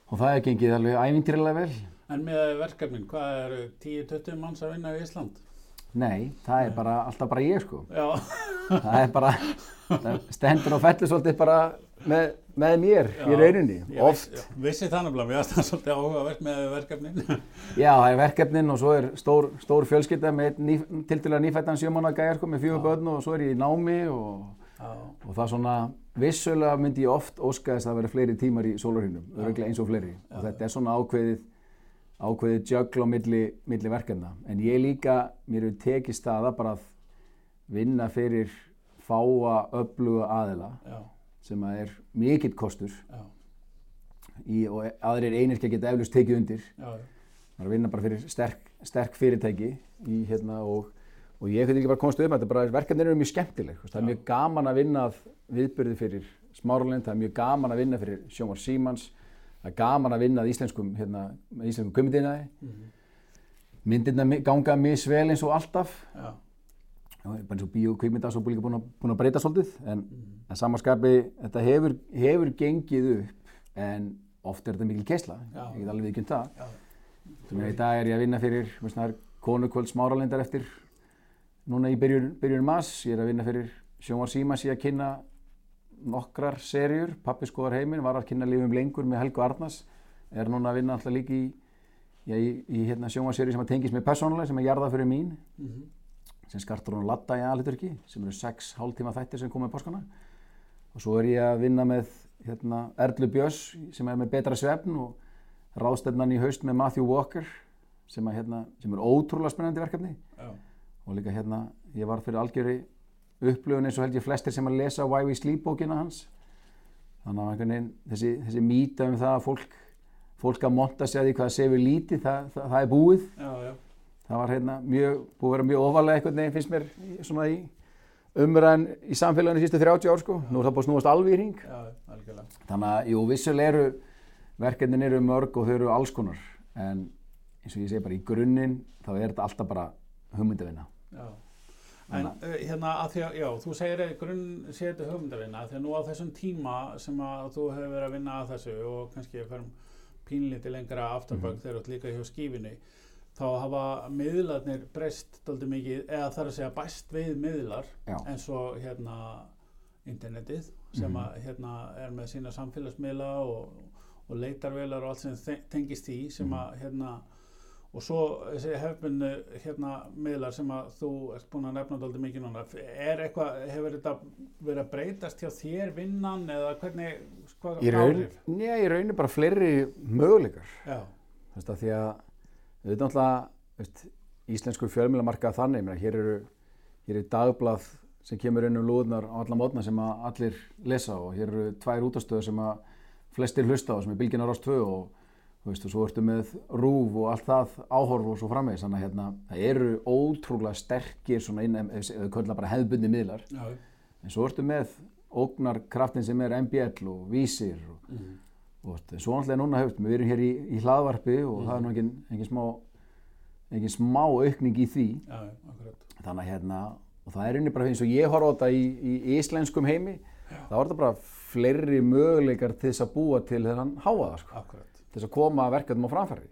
Og það er gengið alveg ævintýrilega vel En með verkefnin, hvað eru 10-20 manns að vinna í Ísland? Nei, það er bara alltaf bara ég sko. Já, það er bara það stendur og fellur svolítið bara með, með mér já, í rauninni ég oft, já, vissi það nefnilega, mér aðstæða svolítið áhugavert með verkefnin. já það er verkefnin og svo er stór, stór fjölskylda með ný, til til að nýfættan sjömána gæjar sko, með fjögur börn og svo er ég í námi og, og það svona vissulega myndi ég oft óska þess að það veri fleiri tímar í sólarhinnum, öruglega eins og fleiri. Og þetta er svona ákveðið ákveðið jögl á milli, milli verkefna. En ég líka, mér hefur tekið staða bara að vinna fyrir fáa öfluga aðila já, sem að er mikill kostur. Í, og aðrir einirkja geta eflust tekið undir. Að vinna bara fyrir sterk, sterk fyrirtæki í, hérna, og, og ég hefði ekki bara komast upp með þetta bara verkefnin eru mjög skemmtileg. Það er mjög gaman að vinna viðbyrði fyrir Smáralind, það er mjög gaman að vinna fyrir Sjómar Símans það er gaman að vinna að íslenskum hérna, íslenskum kumindinaði Mhm. myndirna mi- ganga misvel eins og alltaf. Já, bara eins og kvikmynda svo búin að, búin að breyta svolítið en Mhm. að samanskapi þetta hefur, hefur gengið upp en oft er þetta mikil keisla. Ég get alveg viðkjönd það. Í dag er ég að vinna fyrir konukvöld smáralindar eftir. Núna í byrjun, byrjun mass ég er að vinna fyrir sjónvar símas ég að kynna nokkrar serjur pappi skoðar heiminn, var að kynna lífum lengur með Helgu Arnars. Er núna að vinna alltaf líka í, í, í hérna, sjónvarserju sem að tengist með persónulega sem er jarðað fyrir mín mhm, sem skartur hún latta í aðliturki sem eru sex hálftíma þættir sem koma í páskana. Og svo er ég að vinna með hérna, Erlu Björns sem er með betra svefn og ráðstefnan í haust með Matthew Walker sem, að, hérna, sem er ótrúlega spennandi verkefni. Já, og líka hérna, ég var fyrir algjöri upplöfun eins og held ég flestir sem að lesa Why We Sleep bókina hans. Þannig að einhvern veginn þessi, þessi mýta um það að fólk fólk að monta sig að því hvað sefur lítið það, það, það er búið. Já, já, það var hérna mjög, búið að vera mjög ofalega einhvern veginn finnst mér svona í umræðan í samfélaginu sístu 30 ár sko. Nú er það búið að snúast alveg í ring já, þannig að jú, vissulega eru verkefnin eru mörg og þau eru alls konar. En eins og ég segi bara í grunninn þá er þetta alltaf bara hugmyndavinna. Já. En uh, hérna að því að, já, þú segir að grunn sé þetta hugmyndavinna, því að nú á þessum tíma sem að þú hefur verið að vinna að þessu og kannski ferum pínlítið lengra afturbögg þegar þú ert líka hjá skífinni, þá hafa miðlarnir breyst doldið mikið, eða þarf að segja bæst við miðlar, Já. eins og hérna internetið sem Mhm. að hérna er með sína samfélagsmiðla og, og leitarvelar og allt sem tengist því sem Mhm. að hérna og svo þessi hefbundu hérna miðlar sem að þú ert búin að nefna dálítið mikið núna er eitthvað, hefur þetta verið að breytast hjá þér vinnan eða hvernig, hvað raun, njá, í raun er bara fleiri möguleikar. Þú veist að því að við veitum alltaf íslensku fjölmjölamarkað þannig meina, hér eru hér er dagblað sem kemur inn um lúðnar á alla mótna sem að allir lesa og hér eru tvær útastöður sem að flestir hlusta á sem er Bilgina Rost 2 og veist og svo ertu með rúf og allt það áhorf og svo framvegis. Þannig að hérna það eru ótrúlega sterkir svona inn ef ef við köllum bara hefðbundi miðlar. Já, en svo ertu með ógnarkraftin sem er MBL og Vísir og mm. og en svo náttúrulega núna hefst við erum hér í, í hlaðvarpi og það er nú engin, engin smá engin smá aukning í því. Já, já, þannig að hérna og það er unni bara eins og ég horfa á þetta í, í íslenskum heimi þá er þetta bara fleiri möguleikar til þess að búa til þennan háaða sko, Akkurat, til þess að koma verkefnum á framfæri.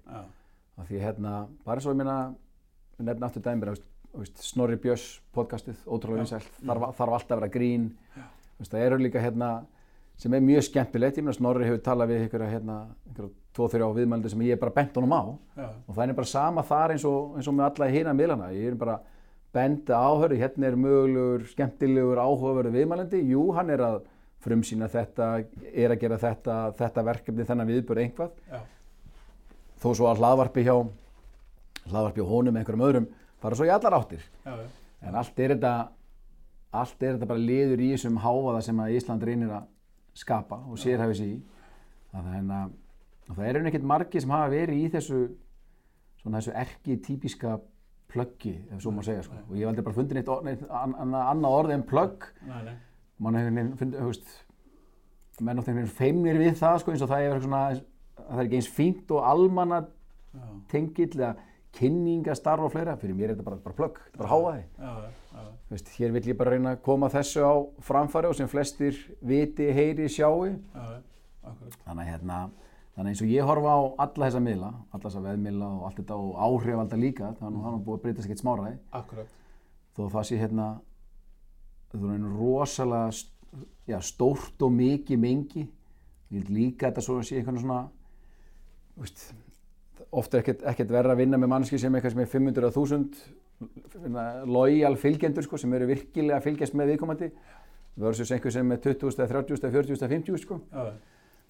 Því hérna, bara svo ég meina við nefnum aftur dæmir Snorri Björns podcastið, ótrúlega vinsælt þarf, þarf alltaf að vera grín. Veist, það eru líka hérna sem er mjög skemmtilegt, ég meina Snorri hefur talað við einhverja hérna, einhverja tvo-þrjá viðmældu sem ég er bara bent honum á. Já, og það er bara sama þar eins og, eins og með alla hina miðlana, ég er bara benda áhöru, hérna er mögulegur skemmtilegur áhugaverðu viðmælandi jú, hann er að frumsýna þetta er að gera þetta, þetta verkefni þennan viðbör einhvað já, þó svo að hlaðvarpi hjá hlaðvarpi hjá honum einhverjum öðrum fara svo í allar áttir. Já, en allt er þetta allt er þetta bara liður í þessum hávaða sem að Ísland reynir að skapa og sérhæfi sig í. Það, hérna, það er einhvern ekkert margi sem hafa verið í þessu svona þessu erki típiska pluggi, ef svo má segja sko. og ég hef aldrei bara fundið neitt, annað orðið en plugg nei, nei, mann hefur einhvern veginn menn átt einhvern veginn feimnir við það sko, eins og það er svona, að það er ekki eins fínt og almanna tengill eða kynningastarf og fleira, fyrir mér er þetta bara, bara plugg, þetta er bara háaði Þú veist, hér vil ég bara reyna að koma þessu á framfæri og sem flestir viti, heyri, sjáu. Þannig, hérna, þannig eins og ég horfa á alla þessa miðla, alla þessa veðmiðla og allt þetta og áhrifalda líka þannig að hann búið að breytast ekkert smáraði akkurat, þó það sé hérna þú veist, rosalega já, stórt og mikið mengi. Ég líka þetta svo sé einhvern svona veist, ofta er ekkert, ekkert verra að vinna með mannski sem eitthvað sem er 500 að 1000 lojal fylgjendur sko, sem eru virkilega að fylgjast með viðkomandi versus einhver sem er 20, 30, 40, 50 sko.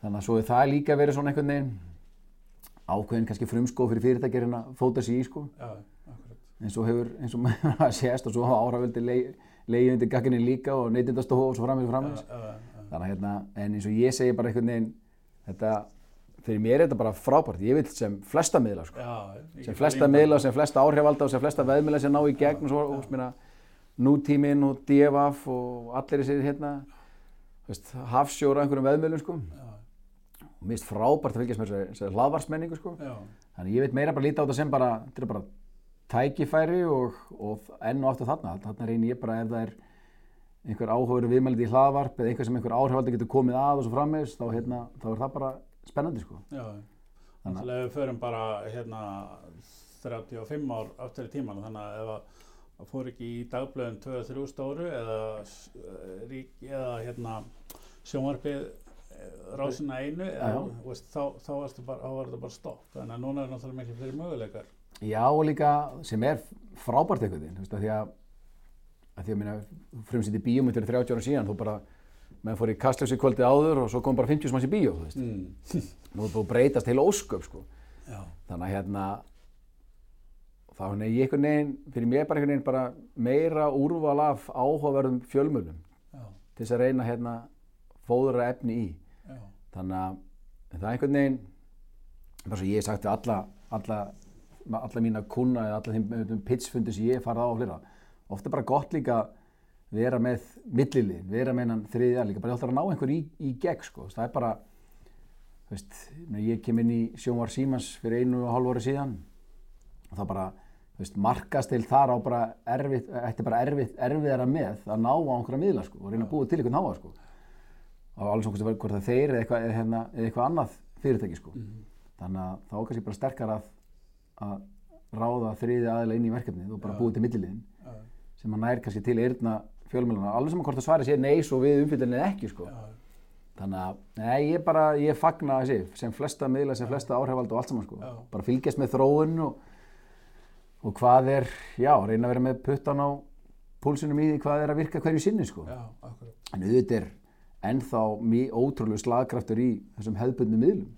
þannig að svo er það líka verið svona einhvern veginn ákveðin kannski frumskóð fyrir fyrirtækir en að fóta sig í sko. Já, eins og hefur, eins og maður sést og svo hafa áhriföldi leiði undir gagginni líka og neytindastofu og svo framins og framins já, já, þannig að hérna, en eins og ég segi bara einhvern veginn þetta, fyrir mér er þetta bara frábært. Ég vil sem flesta miðla sko. já, sem flesta miðla sem flesta áhrifalda og sem flesta veðmiðla sem ná í gegn og svo, og smina, nútíminn og DFF og allir þessir hérna veist, hafsjóra einhverjum veðmiðlum sko. Já, og mér finnst frábært að fylgjast með þessari- hlaðvarsmenningu sko. já, Þannig ég veit meira bara líta á þetta sem bara, þetta er bara tækifæri og, og enn og aftur þarna. Þarna reynir ég bara ef það er einhver áhugaður viðmælið í hlaðvarp eða einhver sem einhver áhrifaldi getur komið að og svo frammeðis, þá, hérna, þá er það bara spennandi sko. já, þannig að við förum bara hérna 35 ár aftur í tíman þannig að ef að það fór ekki í dagblöðin 2-3 stóru eða, eh, eða hérna sjónvarpið eh, rásina einu eða, þú veist, þá, þá, bara, var þetta bara stopp þannig að núna er náttúrulega miklu fyrir möguleikar Já og líka sem er frábært einhvern veginn, þú veist, að því að, að því að minna frumsýtti bíómið fyrir 30 ára síðan, þú bara, meðan fór í kastljósi kvöldið áður og svo kom bara 50 manns í bíó, þú veist. mm. Nú að breytast heila ósköp, sko. Já, Þannig að hérna, þá er ég einhvern veginn, fyrir mér bara einhvern veginn bara meira úrval af áhugaverðum fjölmjölum til þess að reyna hérna fóðra efni í. já, Þannig að það er einhvern veginn, bara svo ég hef sagt við alla, alla, alla mína kuna eða alla þeim þeim pitchfundi sem ég hef farið á og flera. Ofta er bara gott líka vera með millilinn, vera með hennan þriðja líka, bara hjálpar að ná einhver í, í gegn sko. Það er bara, þú veist, ég ég kem inn í sjónvar Símans fyrir einu og hálf ári síðan og það bara, þú veist, markast til þar á bara erfitt, þetta er bara erfitt, erfiðara með að ná á einhverja miðla sko og reyna að búa til einhvern háa sko og alveg svona hvort það þeir eða eitthvað, eða, hérna, eða eitthvað annað fyrirtæki sko. Þannig að þá er kannski bara sterkar að, að ráða þriði aðeila inn í verkefnið og bara búið til milliliðin já, sem að nær kannski til eyrna fjölmjöluna. Alveg sem að hvort það svari sé nei svo við umfylgjarnið ekki sko. Þannig að, nei, ég bara, ég fagna þessi, sem flesta miðla, sem flesta áhrifald og allt saman sko. Bara fylgjast með þróun og, og hvað er, já, reyna að vera með puttan á púlsunum í því hvað er að virka hverju sinni sko. En auðvitað er ennþá ótrúlega slagkraftur í þessum hefðbundnu miðlum.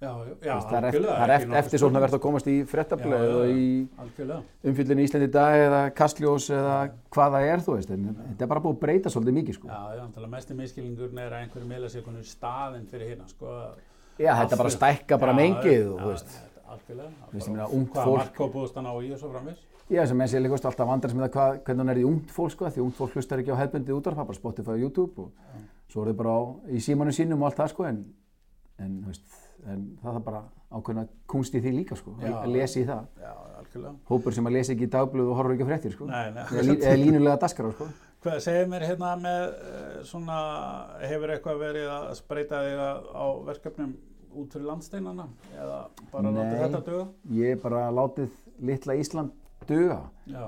Já, já, það er, eftir, er eftir, svona verðt að komast í frettablaði eða í Algjörlega. umfyllin í Íslandi í dag eða Kastljós eða hvað það er þú veist. En þetta er bara búið að breyta svolítið mikið sko. Já, já, náttúrulega mesti miskilningurinn er að einhverju miðla sér konur staðinn fyrir hérna, sko. Já, þetta bara stækka bara mengið þú veist. Algjörlega. Fólk- markó búist hann á í og svo framvis? Já, sem menn sér líka alltaf vandrar sem það hvað, hvernig hann er í ungt fólk sko, því ungt fólk hlustar ekki á hefðbundið útvarp, það er bara Spotify og YouTube og svo er þau bara á, í símanum sínum og allt það sko, en, en, veist, en það er bara ákveðna kunst í því líka sko, Já. að lesa í það. Já, algjörlega. Hópur sem að lesa ekki í dagblöð og horfur ekki á fréttir sko, Nei, nei. eða, lí, línulega daskar sko. Hvað segir mér hérna með eh, svona, hefur eitthvað verið að spreita þig á verkefnum út fyrir landsteinana eða bara Nei. láta þetta döga? Ég er bara látið litla Ísland duga. Já,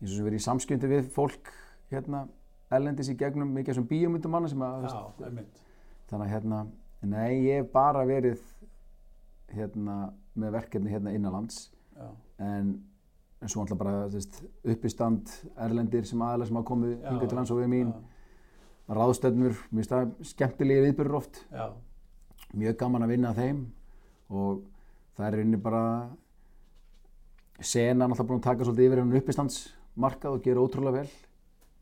Ég er svo sem verið í samskjöndi við fólk hérna ellendis í gegnum mikið sem bíómyndum manna sem að, já, veist, þannig að hérna, nei, ég hef bara verið hérna með verkefni hérna innanlands en, en svo alltaf bara þú veist, uppistand erlendir sem aðalega sem hafa komið hingað til lands og við mín, ráðstöfnur, mér finnst það skemmtilegi viðbyrður oft, já, mjög gaman að vinna þeim. Og það er inni bara senan alltaf búin að taka svolítið yfir hennar uppistandsmarkað og gera ótrúlega vel.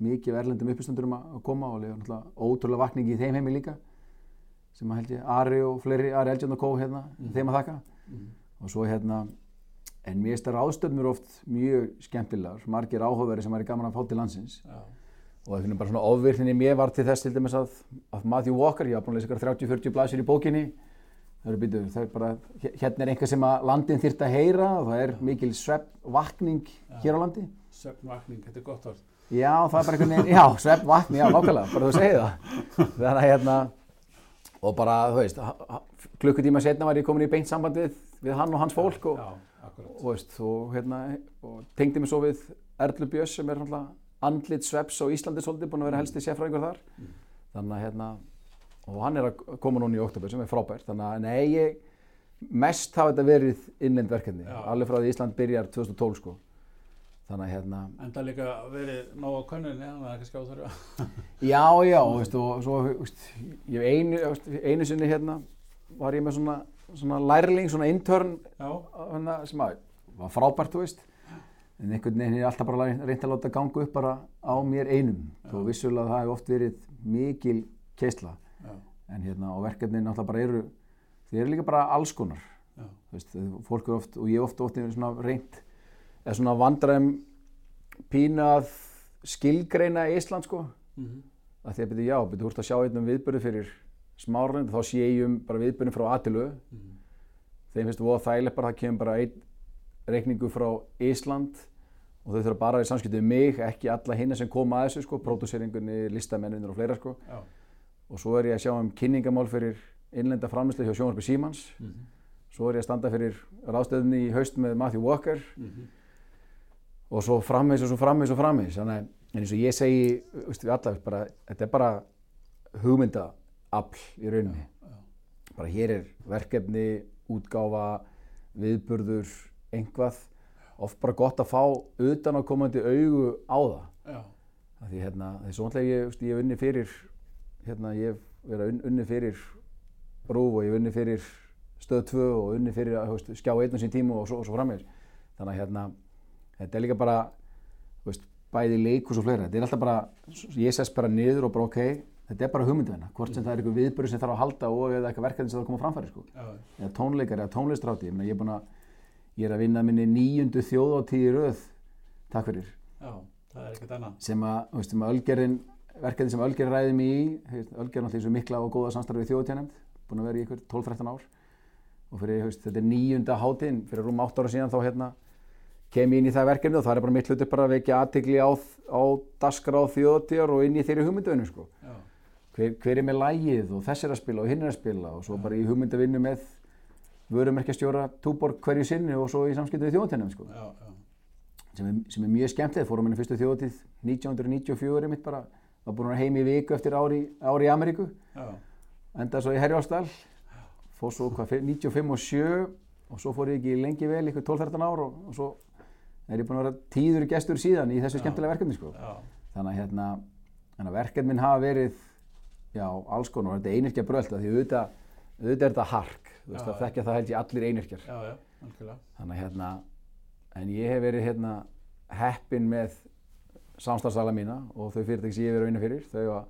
Mikið af erlendum uppistandurum að koma og náttúrulega ótrúlega vakningi í þeim heimi líka sem að held ég Ari og fleiri, Ari Eldjörn og Kó hérna, þeim að þakka. Mhm. og svo hérna en mér finnst það ráðstöfnur oft mjög skemmtilegar, margir áhugaveri sem væri gaman að fá til landsins. Já, og það finnir bara svona ofvirkninni mér var til þess til dæmis að, að Matthew Walker, ég var búin að lesa ykkur 30-40 blæsir í bókinni. Það eru býtu, það er bara hérna er einhver sem að landin þyrft að heyra og það er mikil sveppvakning hér á landi. Söfnvakning, þetta er gott orð. já, það er bara einhvern veginn, já, sveppvakning, já, nákvæmlega bara þú segir það. Þannig að hérna og bara, þú veist, klukkutíma setna var ég komin í beint samband við, hann og hans fólk og, Já, og, veist, og, hérna, og tengdi mig svo við Erlu Björns sem er andlit sveps á Íslandi svolítið, búin að vera helsti sérfræðingur þar. Þannig að hérna og hann er að koma núna í oktober sem er frábært. Þannig að nei, ég mest hafa þetta verið innlend verkefni. Alveg frá því Ísland byrjar 2012 sko þannig að hérna En það líka verið nóg á könnunni, þannig að það er kannski áþörfa. já, já, veist, og svo veist, ég einu, einu sinni hérna var ég með svona, svona lærling, svona intern hana, sem að var frábært, þú veist. En einhvern veginn er alltaf bara reynt að láta ganga upp bara á mér einum. Þó vissulega það hefur oft verið mikil keisla. Já, en hérna og verkefnin náttúrulega bara eru þeir eru líka bara alls konar. Já, þú veist, fólk er oft og ég hef oft oft svona reynt eða svona vandræðum pínu að skilgreina Ísland sko. Mhm, að því að byrja já, byrja þú ert að sjá einn um viðbyrðu fyrir smárund þá sé ég um bara viðbyrðin frá Atilu mhm, þeim finnst voða þægilegt bara það kemur bara einn reikningu frá Ísland og þau þurfa bara að vera í samskipti við mig, ekki alla hinna sem koma að þessu sko, pródúseringunni, listamenninir og fleira sko. Já, og svo er ég að sjá um kynningamál fyrir innlenda framlýslu hjá Sjónvarpi Símans. Mhm, svo er ég að standa fyrir ráðstöðunni í haust með Matthew Walker. Mhm, og svo frammeins og svo frammeins og frammeins þannig að eins og ég segi við alla, bara, þetta er bara hugmyndaafl í rauninni. Bara hér er verkefni, útgáfa, viðburður, einhvað oft bara gott að fá utan á komandi augu á það. Því hérna, þessu ónlega ég, ég hef unni fyrir hérna, ég hef verið að unni fyrir Rúf og ég hef unni fyrir Stöð 2 og unni fyrir Skjá 1 sín tíma og svo, og svo frammeir þannig að hérna þetta er líka bara veist, bæði leikus og fleira. Þetta er alltaf bara, ég sess bara niður og bara ok, þetta er bara hugmynduvinna hvort sem það er eitthvað viðbörðu sem þarf að halda og eða eitthvað verkefni sem þarf að koma á framfæri sko. Eða tónleikar eða tónlistráti ég, ég, er ég er að vinna minni nýjundu þjóðáttíð í röð. Takk fyrir. Já, er sem að, veist, sem að Ölgerðin verkefni sem Ölgerðin ræði mig í Ölgerðin alltaf svo mikla og góða samstarfi við þjóðatjánemnd búin að vera í ykkur 12-13 ár. Og fyrir, veist, þetta er nýjunda hátíðin fyrir rúm 8 ára síðan þá hérna kem ég inn í það verkefni og það er bara mitt hluti bara að vekja aðtikli á, á daskra á þjóðatjar og inn í þeirri hugmyndavinnu sko. Já, hver, hver er með lægið og þess er að spila og hinn er að spila og svo bara í hugmyndavinnu með vörumerkjastjóra túborg hverju sinni og svo í samskiptu við þjóðatjarnemnd sko. Já, já, sem er, sem er mjög skemmtilegt, fórum minni fyrstu þjóðatíð 1994 er mitt bara, var búin að heim í viku eftir ári, ári í Ameríku, já, endaði svo í Herjálsdal, fór svo hvað, fyr- 95 og 7 og svo fór ég ekki lengi vel, ykkur 12-13 ár og, og svo er ég búin að vera tíður gestur síðan í þessu Já. skemmtilega verkefni sko. já, Þannig að hérna, að verkefnin hafa verið, já, alls konar, og þetta er einirkja brölt, því auðvitað, auðvitað er þetta hark, þú veist, Já, já. þekkja það held ég allir einirkjar. já, já, algjörlega. Þannig að hérna, en ég hef verið hérna heppinn með samstarfsala mína og þau fyrirtæki sem ég hef verið að vinna fyrir, þau að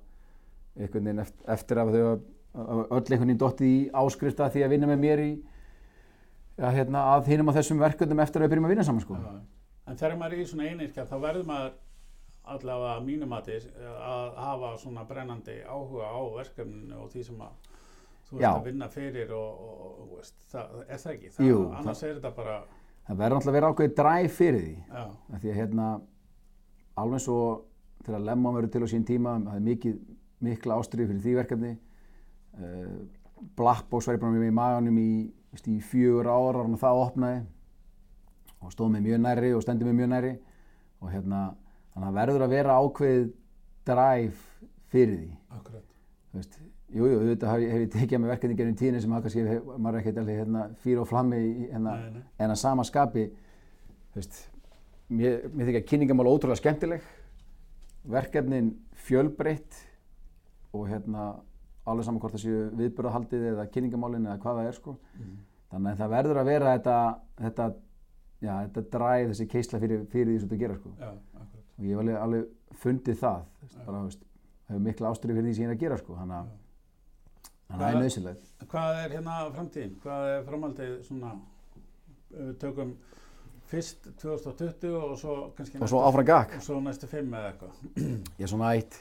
einhvern veginn eftir, eftir að þau að að öll einhvern veginn dotti í áskrifta því að vinna með mér í ja, hérna, að hinum á þessum verkefnum eftir að við byrjum að vinna saman sko. Já, En þegar maður er í svona einirkja þá verður maður allavega að mínum mati að hafa svona brennandi áhuga á verkefninu og því sem að þú ert Já. að vinna fyrir og, og, og veist, það, er það ekki? Það, Jú, annars er þetta bara, Það verður náttúrulega að vera ákveðið dræf fyrir því. Af Því að hérna, alveg svo þegar Lemma verður til á sín tíma, það er mikið, mikla ástriði fyrir því verkefni. Uh, Blackbox var ég að vera með í maganum í, veist, í fjögur ára og það opnaði og stóð mig mjög næri og stendur mig mjög næri og hérna, þannig að verður að vera ákveðið dræf fyrir því. akkurat. Þú veist, jú, jú, auðvitað hef, hef ég tekið með verkefni gennum tíðinni sem kannski hef, maður er ekkert alveg hérna, fyrir og flammi hérna, Nei, nei. en að sama skapi veist, mér, mér þykja kynningamál ótrúlega skemmtileg verkefnin fjölbreytt og hérna alveg saman hvort það séu viðbörðahaldið eða kynningamálin eða hvað það er sko Mm. þannig að það verður að vera þetta þetta, já, þetta dræð þessi keisla fyrir, fyrir því sem þú gera sko. Og ég hef alveg, alveg fundið það bara, veist, hefur mikla ástyrði fyrir því sem ég er að gera sko þannig að það er nöðsilegt Hvað er hérna framtíðin? Hvað er framhaldið svona, við tökum fyrst 2020 og svo kannski og svo áfram gakk og svo næstu fimm eða eitthvað. ég er svona eitt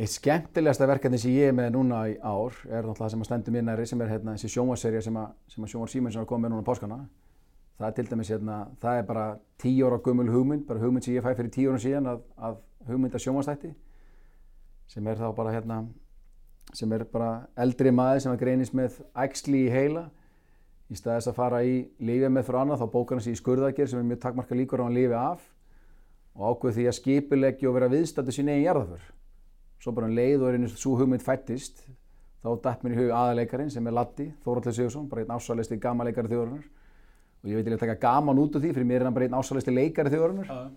eitt skemmtilegasta verkefni sem ég er með núna í ár er náttúrulega það sem að stendur mér næri sem er hérna þessi sjónvarserja sem að, að sjónvar Símensson er komið með núna á páskana það er til dæmis hérna, það er bara tíu ára gömul hugmynd, bara hugmynd sem ég fæ fyrir tíu ára síðan að, að hugmynda sjónvarstætti sem er þá bara hérna sem er bara eldri maður sem að greinist með æxli í heila. Í staðis að fara í lífið með fyrir annað þá bókar hann sig í skurðagjör sem er mjög takmarka líkur á hann lífi af og ákveð því að skipuleggja og vera viðstættu sín eigin jarðaför svo bara um leið og er einu svo hugmynd fættist þá datt mér í hug aðaleikarin sem er Latti, Þóraldur Sigursson, bara einn ásalisti gamaleikari þjóðarinnar og ég veit ég að taka gaman út úr því fyrir mér er hann bara einn ásalisti leikari þjóðarinnar. Já,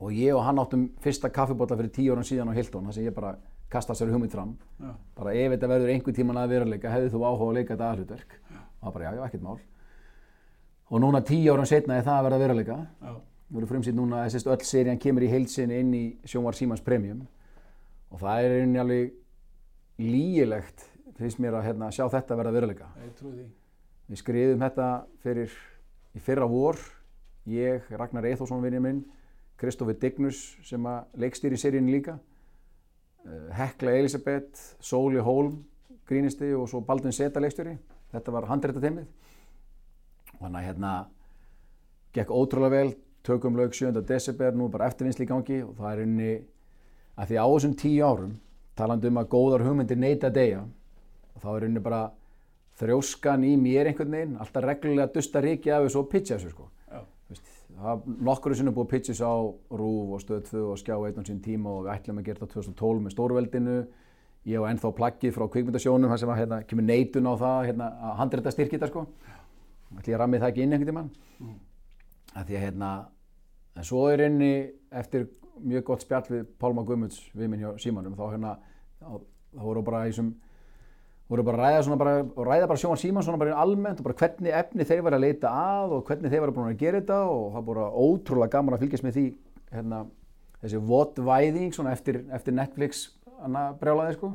og ég og hann áttum fyrsta kaffibólla fyrir tíu árum síðan á Hilton þar sem ég bara kasta sér hugmynd fram. Já, bara ef þetta verður einhver tíman að veruleika hefði þú áhuga að leika þetta aðhlutverk? Og það bara já, já, ekkert mál. Og núna tíu árum setna er það að verða veruleika. Já, við erum frumsýtt núna, þessi öll serían kemur í heilsinni inn í Sjónvar Símans Premium. Og það er einnig alveg lígilegt finnst mér að hérna, sjá þetta verða veruleika. Ég trúi því. Við skriðum þetta fyrir í fyrra vor. Ég, Ragnar Eithósson vinnir minn Kristoffer Dignus sem leikstýri seríunni líka. Eh, Hekla Elisabeth, Sóli Hólm grínisti og svo Baldvin Seta leikstýri. Þetta var handreitateimið þannig að hérna gekk ótrúlega vel, tökum laug 7. desember, nú er bara eftirvinnsli í gangi. Og það er unni að því á þessum tíu árum talandi um að góðar hugmyndir neita að deyja og þá er unni bara þrjóskan í mér einhvern veginn alltaf reglulega dusta ríki af þessu og pitcha þessu sko. Það sem er búið að pitcha þessu á Rúf og Stöð 2 og Skjá einn á sín tíma og við ætlum að gera þetta 2012 með Stórveldinu ég og ennþá plaggið frá kvikmyndasjónum þar sem að, hérna, kemur neitun á það hérna, að handreita styrkita sko. ætlum ég að rammið það ekki inn einhvern tímann Mm. að því að hérna en svo er inni eftir mjög gott spjall við Pálma Guðmunds við minn hjá Símanum þá hérna þá voru bara í þessum voru bara að ræða svona bara, og ræða bara Sjóman Símans svona bara almennt og bara hvernig efni þeir var að leita að og hvernig þeir var búin að gera þetta og það voru ótrúlega gaman að fylgjast með því hérna, þessi votvæðing svona eftir, eftir Netflix hana brjálaði sko.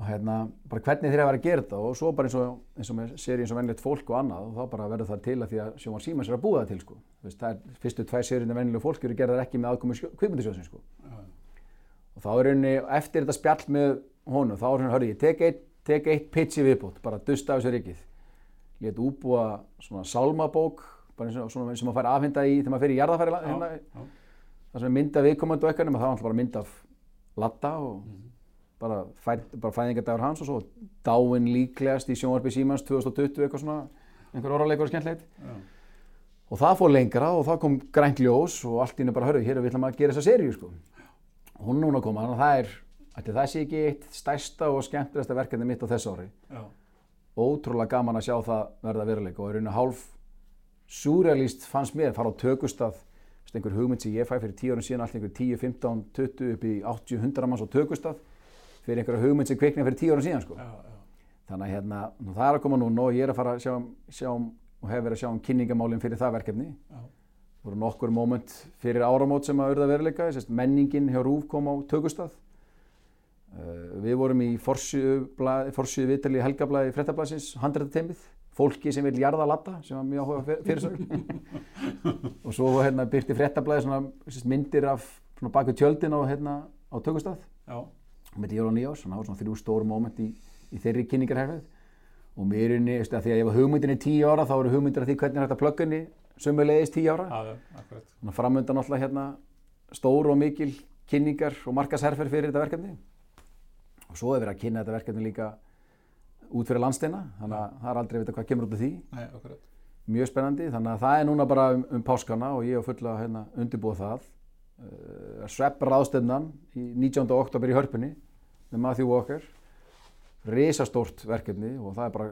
Og hérna bara hvernig þeir var að gera þetta og svo bara eins og, eins og með seri eins og venjulegt fólk og annað og þá bara verður það til að því að Sjóman Símans er að búa það til sko. Veist, það er fyrstu tvær serið venjulegu fólk eru gerðar ekki með aðkomi kvikmyndisjóðsins sko. Og þá er rauninni eftir þetta spjall með honum þá er hann, hörru, ég tek eitt, tek eitt pitch í viðbútt, bara dusta af þessu rikið létt útbúa svona sálmabók, bara eins og svona sem maður fær afhenda í þegar maður fer í jarðafæri hérna, það sem er mynd af viðkomandi og ekkanum og það var alltaf bara mynd af latta og Mhm. bara, fæ, bara fæðingadagur hans og svo dáin líklegast í sjónvarpi Símans 2020 eitthvað svona einhver orðarleikur og skemmtilegt Já. og það fór lengra og það kom grænt ljós og allt í henni bara, hörru, hér við ætlum að gera þessa seríu sko. hún er núna að koma, þannig að það er ætli það sé ekki eitt stærsta og skemmtilegasta verkefni mitt á þessu ári Já. ótrúlega gaman að sjá það verða veruleika og er einu hálf surrealist fannst mér, fara á tökustað veist, einhver hugmynd sem ég fæ fyrir 10 árum síðan allt einhver 10, 15, 20 upp í 80, 100 manns á tökustað fyrir einhverja hugmynd sem kviknaði fyrir 10 árum síðan sko. Já, já. þannig að hérna, nú, það er að koma núna og ég er að fara að sjá, sjá um- og hef verið að sjá um kynningamálinn fyrir það verkefni Já. voru nokkur moment fyrir áramót sem að urða veruleika, menningin hjá Rúf kom á tökustað uh, við vorum í forsýðu vitali í helgablaði frettablasins, handrættateimið fólki sem vil jarða latta sem var mjög áhuga fyr- fyrirsögn. Og svo hérna byrti frettablaði svona myndir af baku tjöldin á, hérna, á tökustað. Já. með jól og nýjás, þannig að það var svona þrjú stór moment í, í þeirri kynningarherfið og mér er því að ég var hugmyndin í tíu ára þá eru hugmyndir af því hvernig er hægt að plugga henni sömulegis tíu ára. Já, já, akkurat. þannig að framöndan alltaf hérna stór og mikil kynningar og markasherfer fyrir þetta verkefni og svo er verið að kynna þetta verkefni líka út fyrir landsteina þannig að það er aldrei að vita hvað kemur út af því Nei, mjög spennandi, þannig að það er núna bara um, um páskana og ég er fulla að hérna, undirbúa það uh, Svepp ráðstöfnan í 19. oktober í hörpunni með Matthew Walker risastórt verkefni og það er bara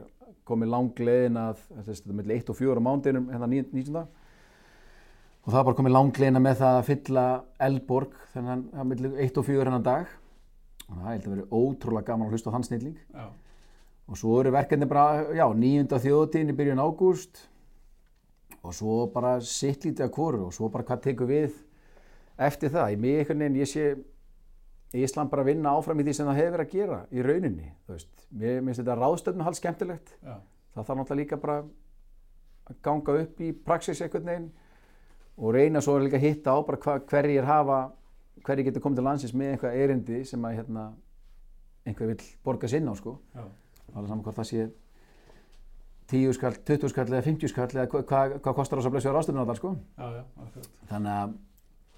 komið langlegin að þetta er millir 1 og 4 mándinum hérna 19. og það er bara komið langlegina með það að fylla Elborg þennan að millir 1 og 4 hennan dag og það held að vera ótrúlega gaman að hlusta á þann snilling. Já. og svo eru verkefni bara, já, nýjunda þjóðutíðin í byrjun ágúst. Og svo bara sitt lítið að hvoru og svo bara hvað tekur við eftir það, í mig einhvern veginn ég sé Ísland bara vinna áfram í því sem það hefur verið að gera í rauninni, þú veist, mér finnst þetta ráðstöfnu hálf skemmtilegt, Já. það þarf náttúrulega líka bara að ganga upp í praxis einhvern veginn og reyna svo líka að hitta á bara hverjir hafa, hverjir getur komið til landsins með eitthvað erindi sem að hérna, einhver vil borga sinna á sko. Alveg saman hvort það sé 10 skall, 20 skall eða 50 skall eða hva- hvað hva kostar þess að blessa ráðstöfnu allar sko. Já, já, þannig að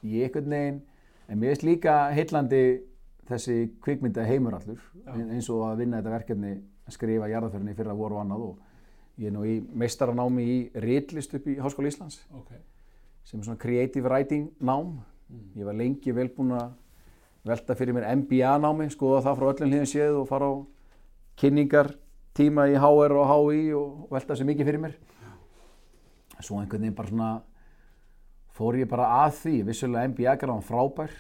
ég einhvern veginn en mér finnst líka heillandi þessi kvikmynda heimur allur eins og að vinna þetta verkefni að skrifa jarðaförni fyrir að voru og annað og ég er nú í meistaranámi í ritlist upp í Háskóla Íslands. Ok. sem er svona creative writing nám Mm. ég var lengi vel búinn að velta fyrir mér MBA námi skoða það frá öllum hliðum séð og fara á kynningar tíma í HR og HI og velta þessu mikið fyrir mér svo einhvern veginn bara svona fór ég bara að því vissulega MBA gráðan frábær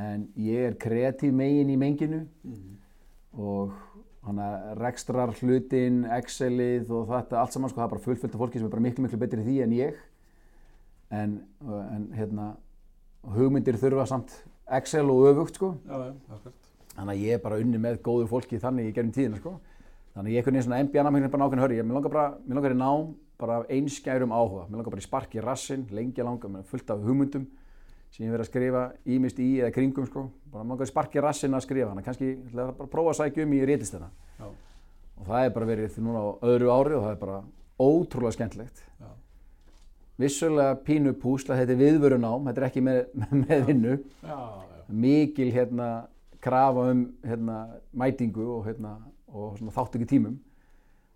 en ég er kreatív megin í menginu Mm. og rekstrar hlutin, Excelið og þetta allt saman sko það er bara fullfyllt af fólki sem er bara miklu miklu betri því en ég en, en hérna hugmyndir þurfa samt Excel og öfugt sko. Já, já, þannig að ég er bara unni með góðu fólki þannig í gegnum tíðina sko. Þannig að ég er einhvern veginn svona MBA námið bara nákvæmlega hörri, ég mér langar bara, mér langar í nám bara einskærum áhuga, mér langar bara í spark í rassin, lengi langar, mér er fullt af hugmyndum sem ég verið að skrifa ímist í eða kringum sko, bara mér langar í spark í rassin að skrifa, þannig að kannski ég ætla bara að prófa að sækja um í rétlistina Já. og það er bara verið núna á öðru ári og það er bara ótrúlega skemmtilegt. Já. Vissulega pínu púsla, þetta er viðvörunám, þetta er ekki með, með vinnu. Mikil hérna krafa um hérna mætingu og hérna og svona þátt ekki tímum.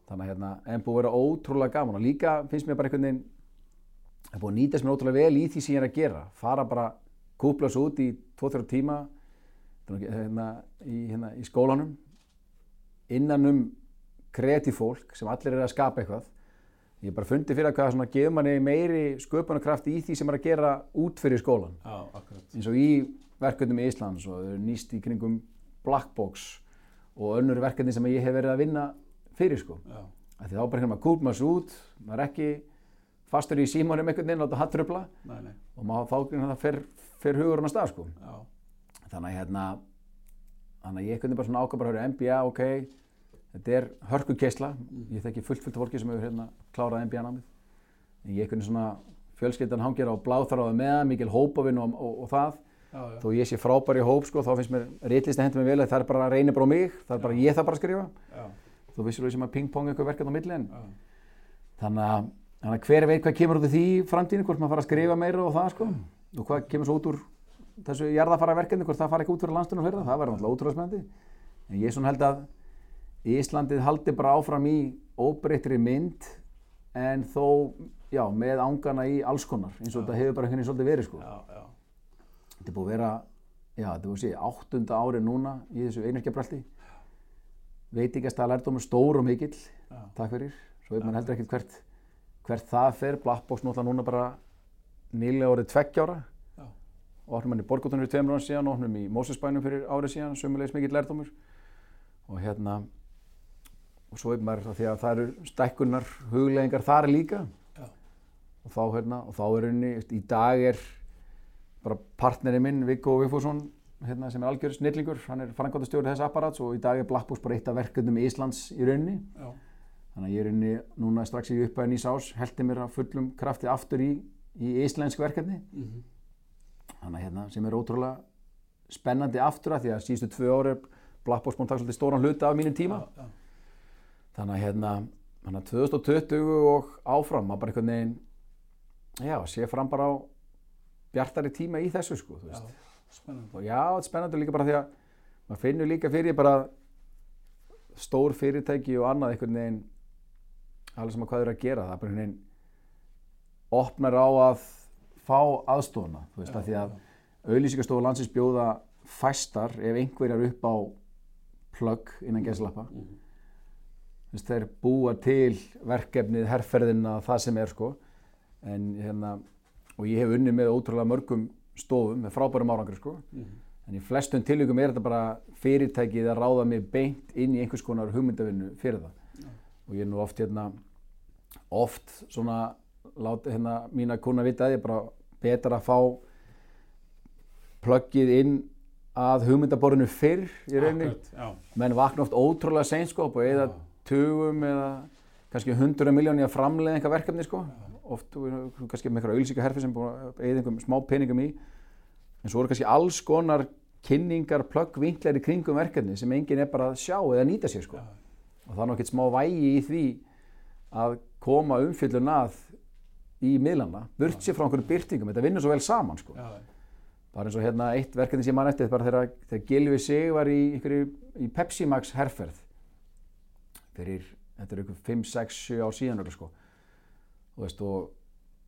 Þannig að hérna en búið að vera ótrúlega gaman og líka finnst mér bara einhvern veginn það búið að nýtast mér ótrúlega vel í því sem ég er að gera. Fara bara kúpla svo út í 2-3 tíma hérna, í, hérna, í skólanum innan um kreatív fólk sem allir er að skapa eitthvað ég bara fundið fyrir að hvað svona gefur manni meiri sköpunarkraft í því sem er að gera út fyrir skólan Já, akkurat. eins og í verkefnum í Íslands og þau eru nýst í kringum Black Box og önnur verkefni sem ég hef verið að vinna fyrir sko. já, Því þá bara hérna maður kúl maður svo út, maður er ekki fastur í símónum einhvern veginn, láta hatt tröfla nei, nei, og maður þá hérna, fer, fer hugurinn á stað sko. já, Þannig að hérna, þannig að ég kunni bara svona bara að höra MBA, ok, þetta er hörku keisla, ég þekki fullt fullt fólki sem hefur hérna klárað MBA námið. En ég kunni svona fjölskyldan hangir á bláþráðu með það, mikil hópavinn og, og, og það. já, já, Þó ég sé frábær í hóp sko, þá finnst mér réttlist að henda mig vel að það er bara að reyna bara á mig, það er bara ég það bara að skrifa. já, Þú vissir þú sem að pingpong eitthvað verkefni á milli en já, þannig þannig að hver veit hvað kemur út af því framtíðinu, hvort maður fara að skrifa meira og það sko. Og hvað kemur svo út úr þessu jarðafara verkefni, hvort það fara ekki út fyrir landstunum Íslandið haldi bara áfram í óbreyttri mynd en þó, já, með ángana í alls konar eins og þetta hefur bara henni svolítið verið sko. Já, já, þetta er búið að vera, já, þetta er búið að sé áttunda ári núna í þessu einirkjabralti veitingasta lærdómur stór og mikill já, takk fyrir, svo veit maður heldur ekkert hvert, hvert það fer, Blackbox náttúrulega núna bara nýlega orðið tveggjára Já. og opnum hann í Borgotunum fyrir tveimur ára síðan og opnum í Mósesbænum fyrir árið síðan sömulegis mikill lærdómur. Og hérna og svo veit maður að því að það eru stækkunar huglegingar þar líka Já. og þá hérna og þá er henni, í dag er bara partneri minn Viggo Vigfússon hérna, sem er algjör snillingur, hann er frangotastjóri þess apparats og í dag er Blackbox bara eitt af verkefnum Íslands í rauninni já, Þannig að ég er inni núna strax í upphæði nýs ás, heldi mér að fullum krafti aftur í, í íslensk verkefni. mhm, Þannig að hérna sem er ótrúlega spennandi aftur að því að síðustu tvö ári er Blackbox búin að taka svolítið stóran hluta af mínum tíma. já, Þannig að hérna, þannig að 2020 og áfram, maður bara einhvern veginn, já, sé fram bara á bjartari tíma í þessu sko, já, Og já, þetta er spennandi líka bara því að maður finnur líka fyrir bara stór fyrirtæki og annað einhvern veginn alveg sem að hvað eru að gera það bara einhvern veginn opnar á að fá aðstofna þú veist, Já, að því að auðlýsingastofu landsins bjóða fæstar ef einhverjar upp á plugg innan geslappa þú veist, þeir búa til verkefnið, herrferðina, það sem er sko en hérna og ég hef unnið með ótrúlega mörgum stofum með frábærum árangri sko mhm, En í flestum tilvíkum er þetta bara fyrirtækið að ráða mig beint inn í einhvers konar hugmyndavinnu fyrir það. Já. Og ég er nú oft hérna, oft svona, láta hérna mína kuna vita að ég er bara betra að fá pluggið inn að hugmyndaborðinu fyrr í rauninni. Menn vakna oft ótrúlega seint sko og eða. Tugum eða kannski hundra miljóni að framleiða einhver verkefni sko. Oft kannski með einhverja auðlýsinga herfi sem eða einhverjum smá peningum í. En svo eru kannski alls konar kynningar, plugg, vinklar í kringum verkefni sem enginn er bara að sjá eða nýta sér sko. Og það er nokkið smá vægi í því að koma umfyllun að í miðlana, burt sér frá einhverju byrtingum, þetta vinnur svo vel saman sko. já, Bara eins og hérna eitt verkefni sem ég man eftir, bara þegar, Gilvi Sig var í, í Pepsi Max herferð fyrir, þetta er ykkur 5, 6, 7 ár síðan öll, sko. og, veist, og,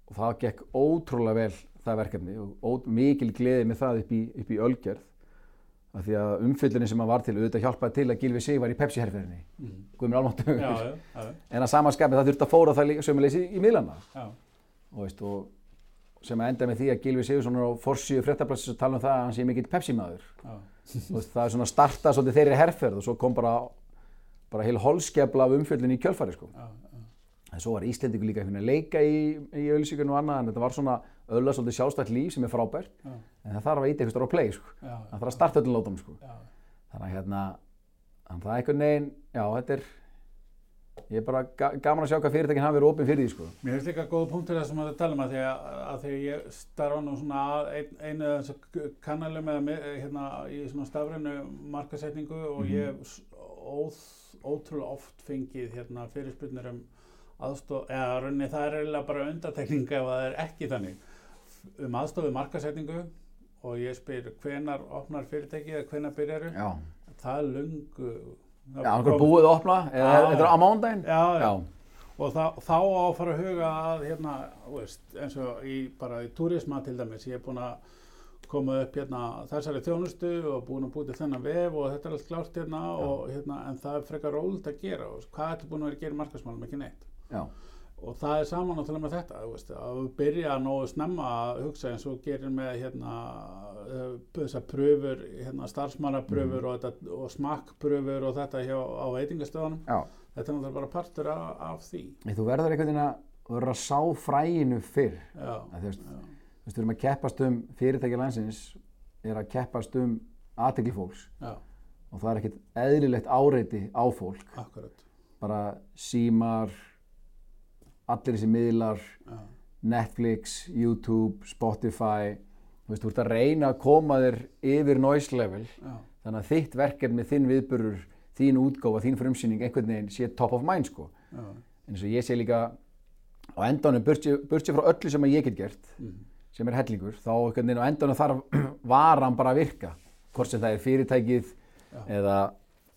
og það gekk ótrúlega vel það verkefni og ó, mikil gleði með það upp í, upp í Ölgerð af því að umfyllunin sem hann var til auðvitað hjálpaði til að Gilvi Sig var í Pepsi herferðinni mhm, Guðmur Almáttu já, já, já, en að samanskapi það þurfti að fóra það sömulegis í, já, og, veist, og sem að enda með því að Gilvi Sigursson er á forsíu fréttablassis að tala um það að hann sé mikill Pepsi maður veist, það er svona starta svolítið þeirri herferð og svo kom bara, bara heil holskefla af umfjöldin í kjölfari sko. já, já, en svo var Íslendingur líka einhvern veginn að leika í, í auðlýsingunum og annað en þetta var svona öðla svolítið sjálfstætt líf sem er frábært já, en það þarf að íta eitthvað á play sko. það þarf að starta öllum lótum sko. já, þannig að hérna það er einhvern veginn, já þetta er ég er bara ga gaman að sjá hvað fyrirtækinn hafi verið opinn fyrir því sko. Mér finnst líka góða punktur það sem að tala um að því að, að því ég starfa nú svona að ein, einu kanalum eða hérna í svona stafrænu markasetningu og Mhm. ég hef s- óð, ótrúlega oft fengið hérna fyrirspurnir um aðstof, eða rauninni það er eiginlega bara undatekning ef það er ekki þannig. Um aðstofu markasetningu og ég spyr hvenar opnar fyrirtæki eða hvenar byrjaru, já, það er löngu það já hann kom- er búið að opna? Eða þetta er á mándaginn Já, já. Og þá, þá á að fara að huga að hérna, veist, eins og í, bara í túrisma til dæmis, ég er búinn að koma upp hérna þessari þjónustu og búinn að búið til þennan vef og þetta er allt klárt hérna, og, hérna en það er frekar róld að gera. Og hvað ertu búinn að vera að gera markasmálum, ekki neitt. já, og það er saman náttúrulega með þetta veist, að byrja nógu snemma að hugsa eins og gerir með hérna, uh, þessar pröfur hérna, starfsmannapröfur Mhm. og, þetta, og smakkpröfur og þetta hjá á veitingastöðunum. Já, þetta er náttúrulega bara partur af, af því. Þú verður veginn að verður að sá fræinu fyrr. Já, að við erum að keppast um fyrirtæki landsins er að keppast um aðtekli fólks. Já, og það er ekkert eðlilegt áreiti á fólk. Akkurat. Bara símar allir þessi miðlar já, Netflix, YouTube, Spotify. Þú veist, þú ert að reyna að koma þér yfir noise level. Já, þannig að þitt verkefni, þinn viðburur þín útgáfa, þín frumsýning einhvern veginn sé top of mind sko. Já, en eins og ég sé líka á endanum, burtsér frá öllu sem ég get gert mm, sem er hellingur, þá einhvern veginn á endanum þarf varan bara að virka. Hvort sem það er fyrirtækið Já. eða,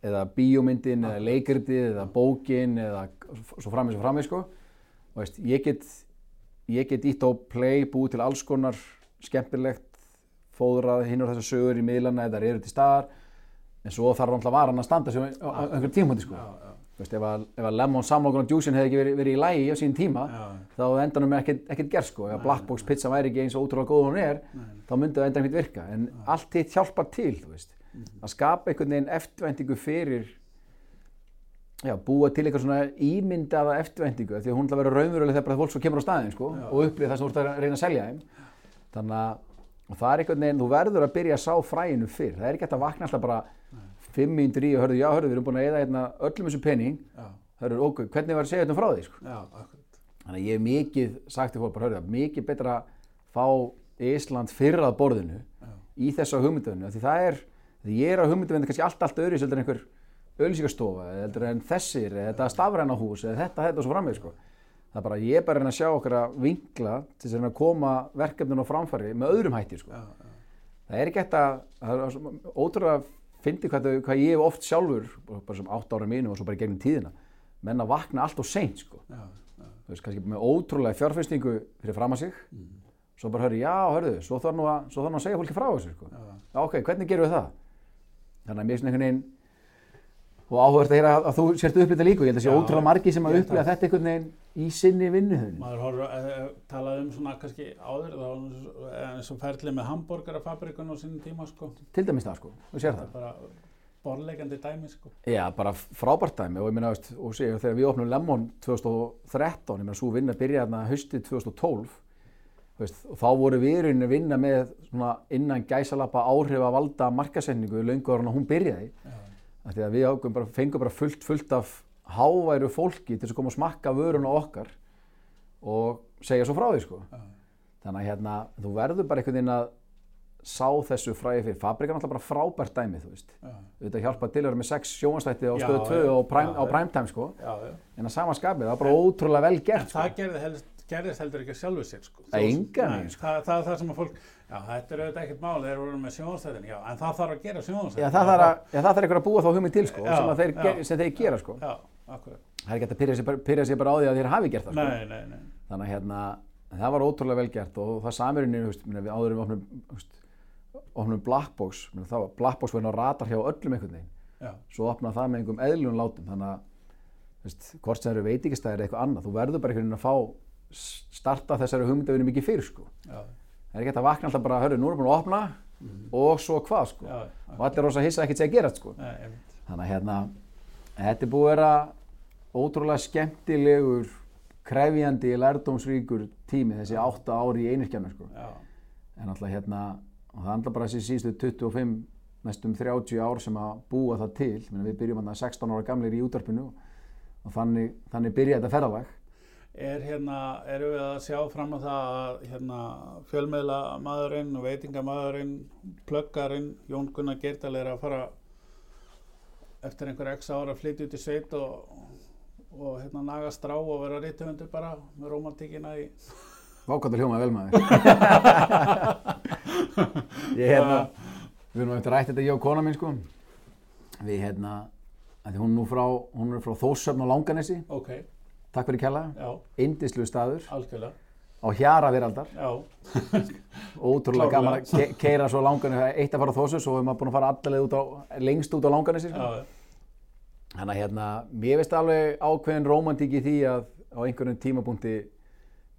eða bíómyndin eða leikritið eða bókin eða svo framins og framins sko. Og veist, ég get ég get ítt á play, búið til alls konar skemmtilegt fóðrað hinn og þessar sögur í miðlana eða eru til staðar. En svo þarf alltaf varan að standa sig á á einhver tímpunkti sko. Já, já, veist, ef að, ef að lemon samlokur og juicin hefði ekki verið, verið í lægi á sín tíma já, þá endanum ekkert, ekkert gerð sko. Ef black box pizza væri ekki eins og ótrúlega góð hún er nei, þá myndi það endanum ekkert virka. En allt hitt hjálpar til þú veist. Mhm. að skapa einhvern veginn eftirvæntingu fyrir já, búa til eitthvað svona ímyndaða eftirvæntingu af því að hún ætla að vera raunveruleg þegar bara fólk svo kemur á staðin sko, Já. og upplýða það sem þú ert að reyna að selja þeim. Þannig að það er einhvern veginn, þú verður að byrja að sá fræinu fyrr. Það er ekki að fimm mínútur í og hörðu, já, hörðu, við erum búin að eða hérna, öllum þessum pening já, hörðu, ok, hvernig var að segja þetta frá því sko? já, Þannig að ég hef mikið sagt til fólk bara, hörðu, mikið betra að fá Ísland fyrr að borðinu já, í þessu hugmyndavinnu. Því það er, því ég er á hugmyndavinnu kannski allt, allt öðru heldur en einhver eða heldur en þessir, eða þetta stafræna hús, eða þetta, þetta og svo framveg, sko. Það er bara, ég er bara að að sjá okkar að vinkla til að að koma verkefninu á framfæri með öðrum hætti, sko. já, já, Það er ekki að, það er ótrúlega fyndi hvað, hvað ég hef oft sjálfur, bara sem átt ára mínu og svo bara gegnum tíðina, menn að vakna allt og seint, sko. Já, já, þú veist, kannski með ótrúlega fjárfestingu fyrir fram að sig svo bara hörðu, já, hörðu, svo þarf nú að, svo þarf nú að segja fólki frá þessu, sko. já, Já, ok, hvernig gerum við það? Þannig að mér svona einhvern veginn og að heyra að, að þú sért upplýta líka og ég held að sé Já, ótrúlega margi sem að að- þetta einhvern veginn í sinni vinnuhöfni. maður horfður að tala um svona kannski áður þá var eins- eins og ferli með hambúrgarafabrikun á sínum tíma sko. Til dæmis það, sko, þú sér það það. bara borleikandi dæmi sko. Já, bara frábært dæmi. Og ég minna, veist, og sé, þegar við opnum Lemon 2013, ég meina, svo vinna byrjaði þarna haustið 2012, veist, og þá voru við í rauninni að vinna með svona innan gæsalappa áhrif að valda markasetningu að við bara, fengum bara fullt, fullt af háværu fólki til að koma að smakka vöruna okkar og segja svo frá því, sko. já, Þannig að hérna, þú verður bara einhvern veginn að sá þessu fræði fyrir. Fabrika er náttúrulega bara frábært dæmi, þú veist. já, Þetta hjálpa til að vera með sex sjónastætti á stöðu 2 já, og prime, já, á primetime, sko. já, já. En að sama skapið, það var bara ótrúlega vel en gert, sko. það gerði helst, gerðist heldur ekki sjálfu sér sko engan Nei, veginn, sko. það, það er það sem að fólk já, þetta er auðvitað ekkert mál, þeir eru með sjónastæðin já, en það þarf að gera sjónastæðin Já, það þarf að, já, það þarf einhver að búa þá hugmynd til, sko, Já, sem, þeir, já. sem þeir gera, sko. já, akkurat Það er ekki hægt að pyrja sig, bara- á því að þeir hafi gert það, sko. nei, nei, nei, Þannig að hérna, það var ótrúlega vel gert og það samirinn, þú veist, við áðurum opnum, þú veist, opnum Blackbox, það var Blackbox verið á radar hjá öllum einhvern veginn. já, Svo opnaði það með einhverjum eðlum látum, þannig að, þú veist, hvort sem eru veitingastæðir eða eitthvað annað, þú verður bara einhvern veginn að fá starta þessari hugmyndavinni mikið fyrir, sko. já, Það er ekki hægt að vakna alltaf bara, hörru, nú erum við búin að opna og svo hvað, sko. já, Og allir rosa hissa ekkert segja að gera, sko. nei. Þannig að hérna, þetta er búið að vera ótrúlega skemmtilegur, krefjandi, lærdómsríkur tími þessi átta ári í einirkjana, sko. já, En alltaf hérna, og það handla bara þessi síðustu 25, næstum 30 ár sem að búa það til. Meina, við byrjum hérna 16 ára gamlir í útvarpinu og þannig, þannig byrjaði þetta ferðalag. Er hérna, erum við að sjá fram á það að hérna fjölmiðla maðurinn og veitingamadurinn, pluggarinn, Jón Gunnar Geirdal er að fara eftir einhver x ára að flytja út í sveit og, og hérna naga strá og vera rítthundur bara með romantíkina í Vákvæmdur hljómaði vel maður. ég hérna, við erum eftir rætt þetta ég og kona mín sko. Við hérna, hún, er nú frá, hún er frá Þórsöfn og Langanesi, ok, takk fyrir kella, indislu staður. Algjörlega. Á hjara veraldar. já, Ótrúlega gaman að ke keira svo Langanesi, eitt að fara á Þórsöfn, svo erum við búin að fara á, lengst út á Langanesi sko. Þannig að hérna, mér veist alveg ákveðin rómantík í því að á einhverjum tímapunkti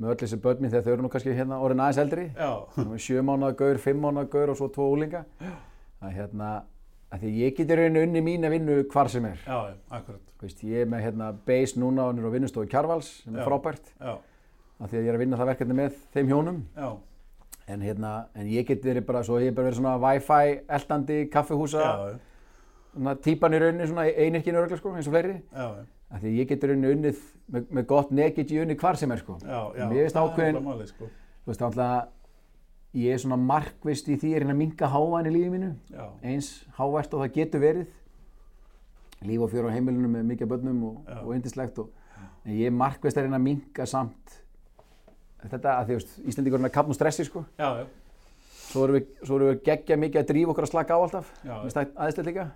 með öll þessi börn mín þegar þau eru nú kannski hérna orðin aðeins eldri sjö mánuða gaur, fimm mánuða gaur og svo tvo úlinga að hérna því ég geti raunin unni mína vinnu hvar sem er. Já, akkurat. Veist, ég er með hérna base núna og er vinnustofu Kjarvals sem er Já. frábært. Já, af því að ég er að vinna það verkefni með þeim hjónum. Já, en hérna, en ég geti verið bara svo ég er bara verið svona wifi eldandi kaffihúsa. Já, svona típan í rauninni svona einirkinu örgla sko eins og fleiri. Já, því ég geti rauninni unnið með, með gott nekit í unni hvar sem er sko. Já, já. Það er alveg málið, sko. þú veist alltaf ég er svona markvist í því að reyna að minka háan í lífið mínu Já, eins hávært og það getur verið. Líf og fjör á heimilinu með mikið börnum og, Já. og og, ég er markvist að reyna að minka samt þetta að því veist, Íslandíkur er að kapna stressi sko. Já, svo erum við, svo erum við geggja mikið að drífa okkur að slaka á alltaf finnst það aðeinslega líka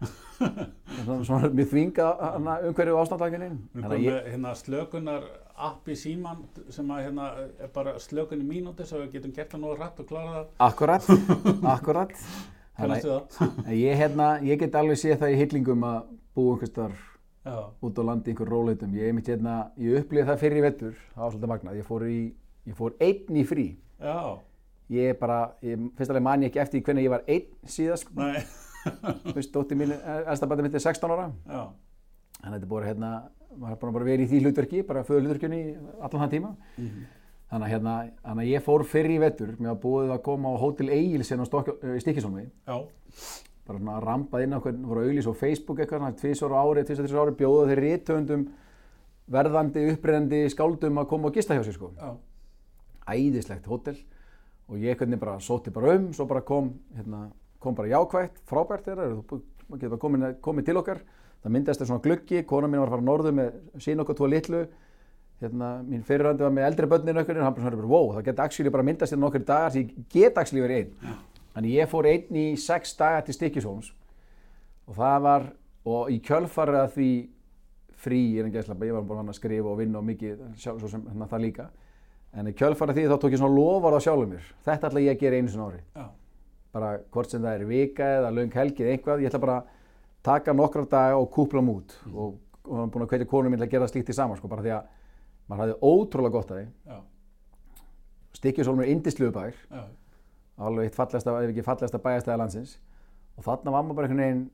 svona, svona mjög þvinga umhverju ástandlækinu Við komum með hérna slökunar app í síman sem að hérna er bara slökun í mínúti svo við getum gert það nógu rætt og klára það. akkurat, akkurat Kannastu það? En ég, hérna, ég get alveg séð það í hyllingum að búa einhvers þar Já, út á landi einhver róleitum. Ég, einmitt, hérna, ég upplýði það fyrir í vettur, það var svolítið magnað. Ég fór, í, ég fór einn í frí. já, Ég bara, ég, fyrst alveg man ég ekki eftir hvernig ég var einn síðast. Sko. nei, Þú veist, dóttir mín, elsta bæti mitt er 16 ára. já, Þannig að þetta bara, hérna, maður að bara vera í því hlutverki, bara föðu hlutverkjunni allan þann tíma. Þannig að, hérna, þannig að ég fór fyrir í vettur með að búið að koma á Hótel Egilsen á Stikisólmi. já, bara svona rampað inn á hvern, voru auðlýs á Facebook eitthvað, svona tvisvar á ári, tvisvar þessar ári, bjóða þeir rítöndum verðandi, upprennandi skáldum að koma og gista hjá sér sko. já, Æðislegt hótel og ég hvernig bara sótti bara um, svo bara kom, hérna, kom bara jákvætt, frábært þeirra, þú getur bara komin, komið til okkar, það myndast þér svona gluggi, kona mín var að fara norðu með sín okkar tvo litlu, hérna, mín fyrirhandi var með eldri börnin okkur, hann bara svona, wow, það geti actually bara myndast þér nokkur dagar, því ég get actually verið einn. Þannig ég fór einn í sex daga til Stykkishólms og það var, og í kjölfarið að því frí, ég er en gæsla, ég var bara að skrifa og vinna og mikið, sjálf, sem hérna, það líka. En í kjölfarið því þá tók ég svona lofar á sjálfum mér. Þetta ætla ég að gera einu á ári. já, Bara hvort sem það er vika eða löng helgi eða eitthvað, ég ætla bara taka nokkra daga og kúpla mút og, og hann búin að hvetja konum til að gera slíkt í saman, sko, bara því að maður hafði ótrúlega gott að því. já, Stykkishólm er indisluðu bær, já, alveg eitt fallegasta, ef ekki fallegasta bæjastæða landsins. Og þarna var maður bara einhvern veginn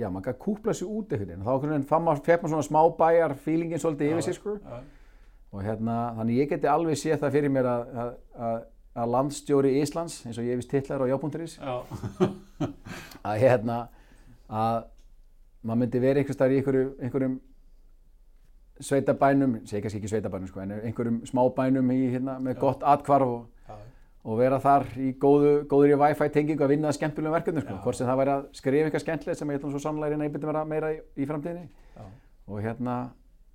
já, maður gæti kúpla sér út einhvern veginn. Þá einhvern veginn fann maður, fekk maður svona smá bæjar feelingin svolítið yfir sig sko og hérna, þannig ég geti alveg séð það fyrir mér að, að, að, að landstjóri Íslands, eins og ég vist titlar á já.is já, að hérna að maður myndi vera einhvers staðar í einhverju, einhverjum sveitabænum, segi kannski ekki sveitabænum sko, en einhverjum smábænum í, hérna, með gott atkvarf og já, og vera þar í góðu, góður í Wi-Fi tengingu að vinna að skemmtilegum verkefnum sko. Já. hvort sem það væri að skrifa eitthvað skemmtilegt sem ég ætlum svo sannlega að reyna að einbytta mér að meira í, í framtíðinni. Já, og hérna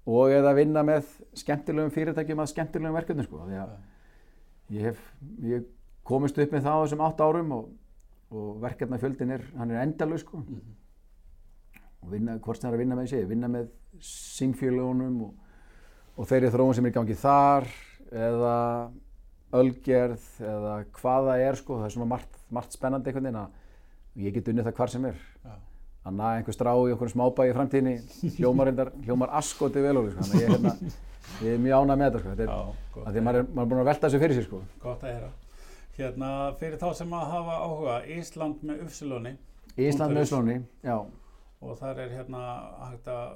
og eða vinna með skemmtilegum fyrirtækjum að skemmtilegum verkefnum sko. því að ég hef ég komist upp með það á þessum átt árum og, og verkefnafjöldin er hann er endalus sko. og vinna, hvort sem það er að vinna með þessi vinna með símfjölugunum og, og þeirri þróun sem er í gangi þar eða ölgerð eða hvað það er sko, það er svona margt, margt spennandi einhvern veginn að ég get unnið það hvar sem er að naga einhver strá í okkur smábæi í framtíðinni hljómar, hljómar askoti vel úr sko. þannig ég, hérna, ég er mjög ánægð með þetta sko. þetta er, já, að því að maður er, maður er búin að velta þessu fyrir sér sko. Gott að heyra. Hérna, fyrir þá sem að hafa áhuga, Ísland með Ufsilóni Ísland með slóni, já, og þar er hérna hægt að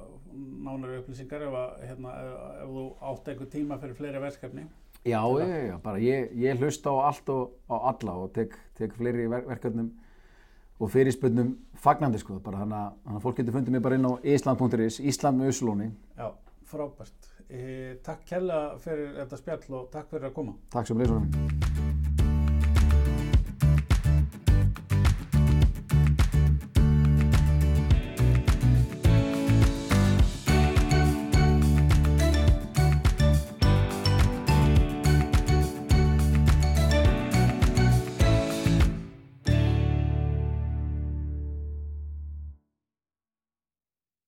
nánari upplýsingar ef, að, hérna, ef, þú átt einhver tíma fyrir fleiri verkefni. já, já, já bara ég, ég hlusta á allt og á alla og tek, tek fleiri ver verkefnum og fyrirspönnum fagnandi sko, bara þannig að fólk getur fundið mig bara inn á island.is, Ísland með slóni Já, frábært. E, takk kærlega fyrir þetta spjall og takk fyrir að koma. Takk sem leysum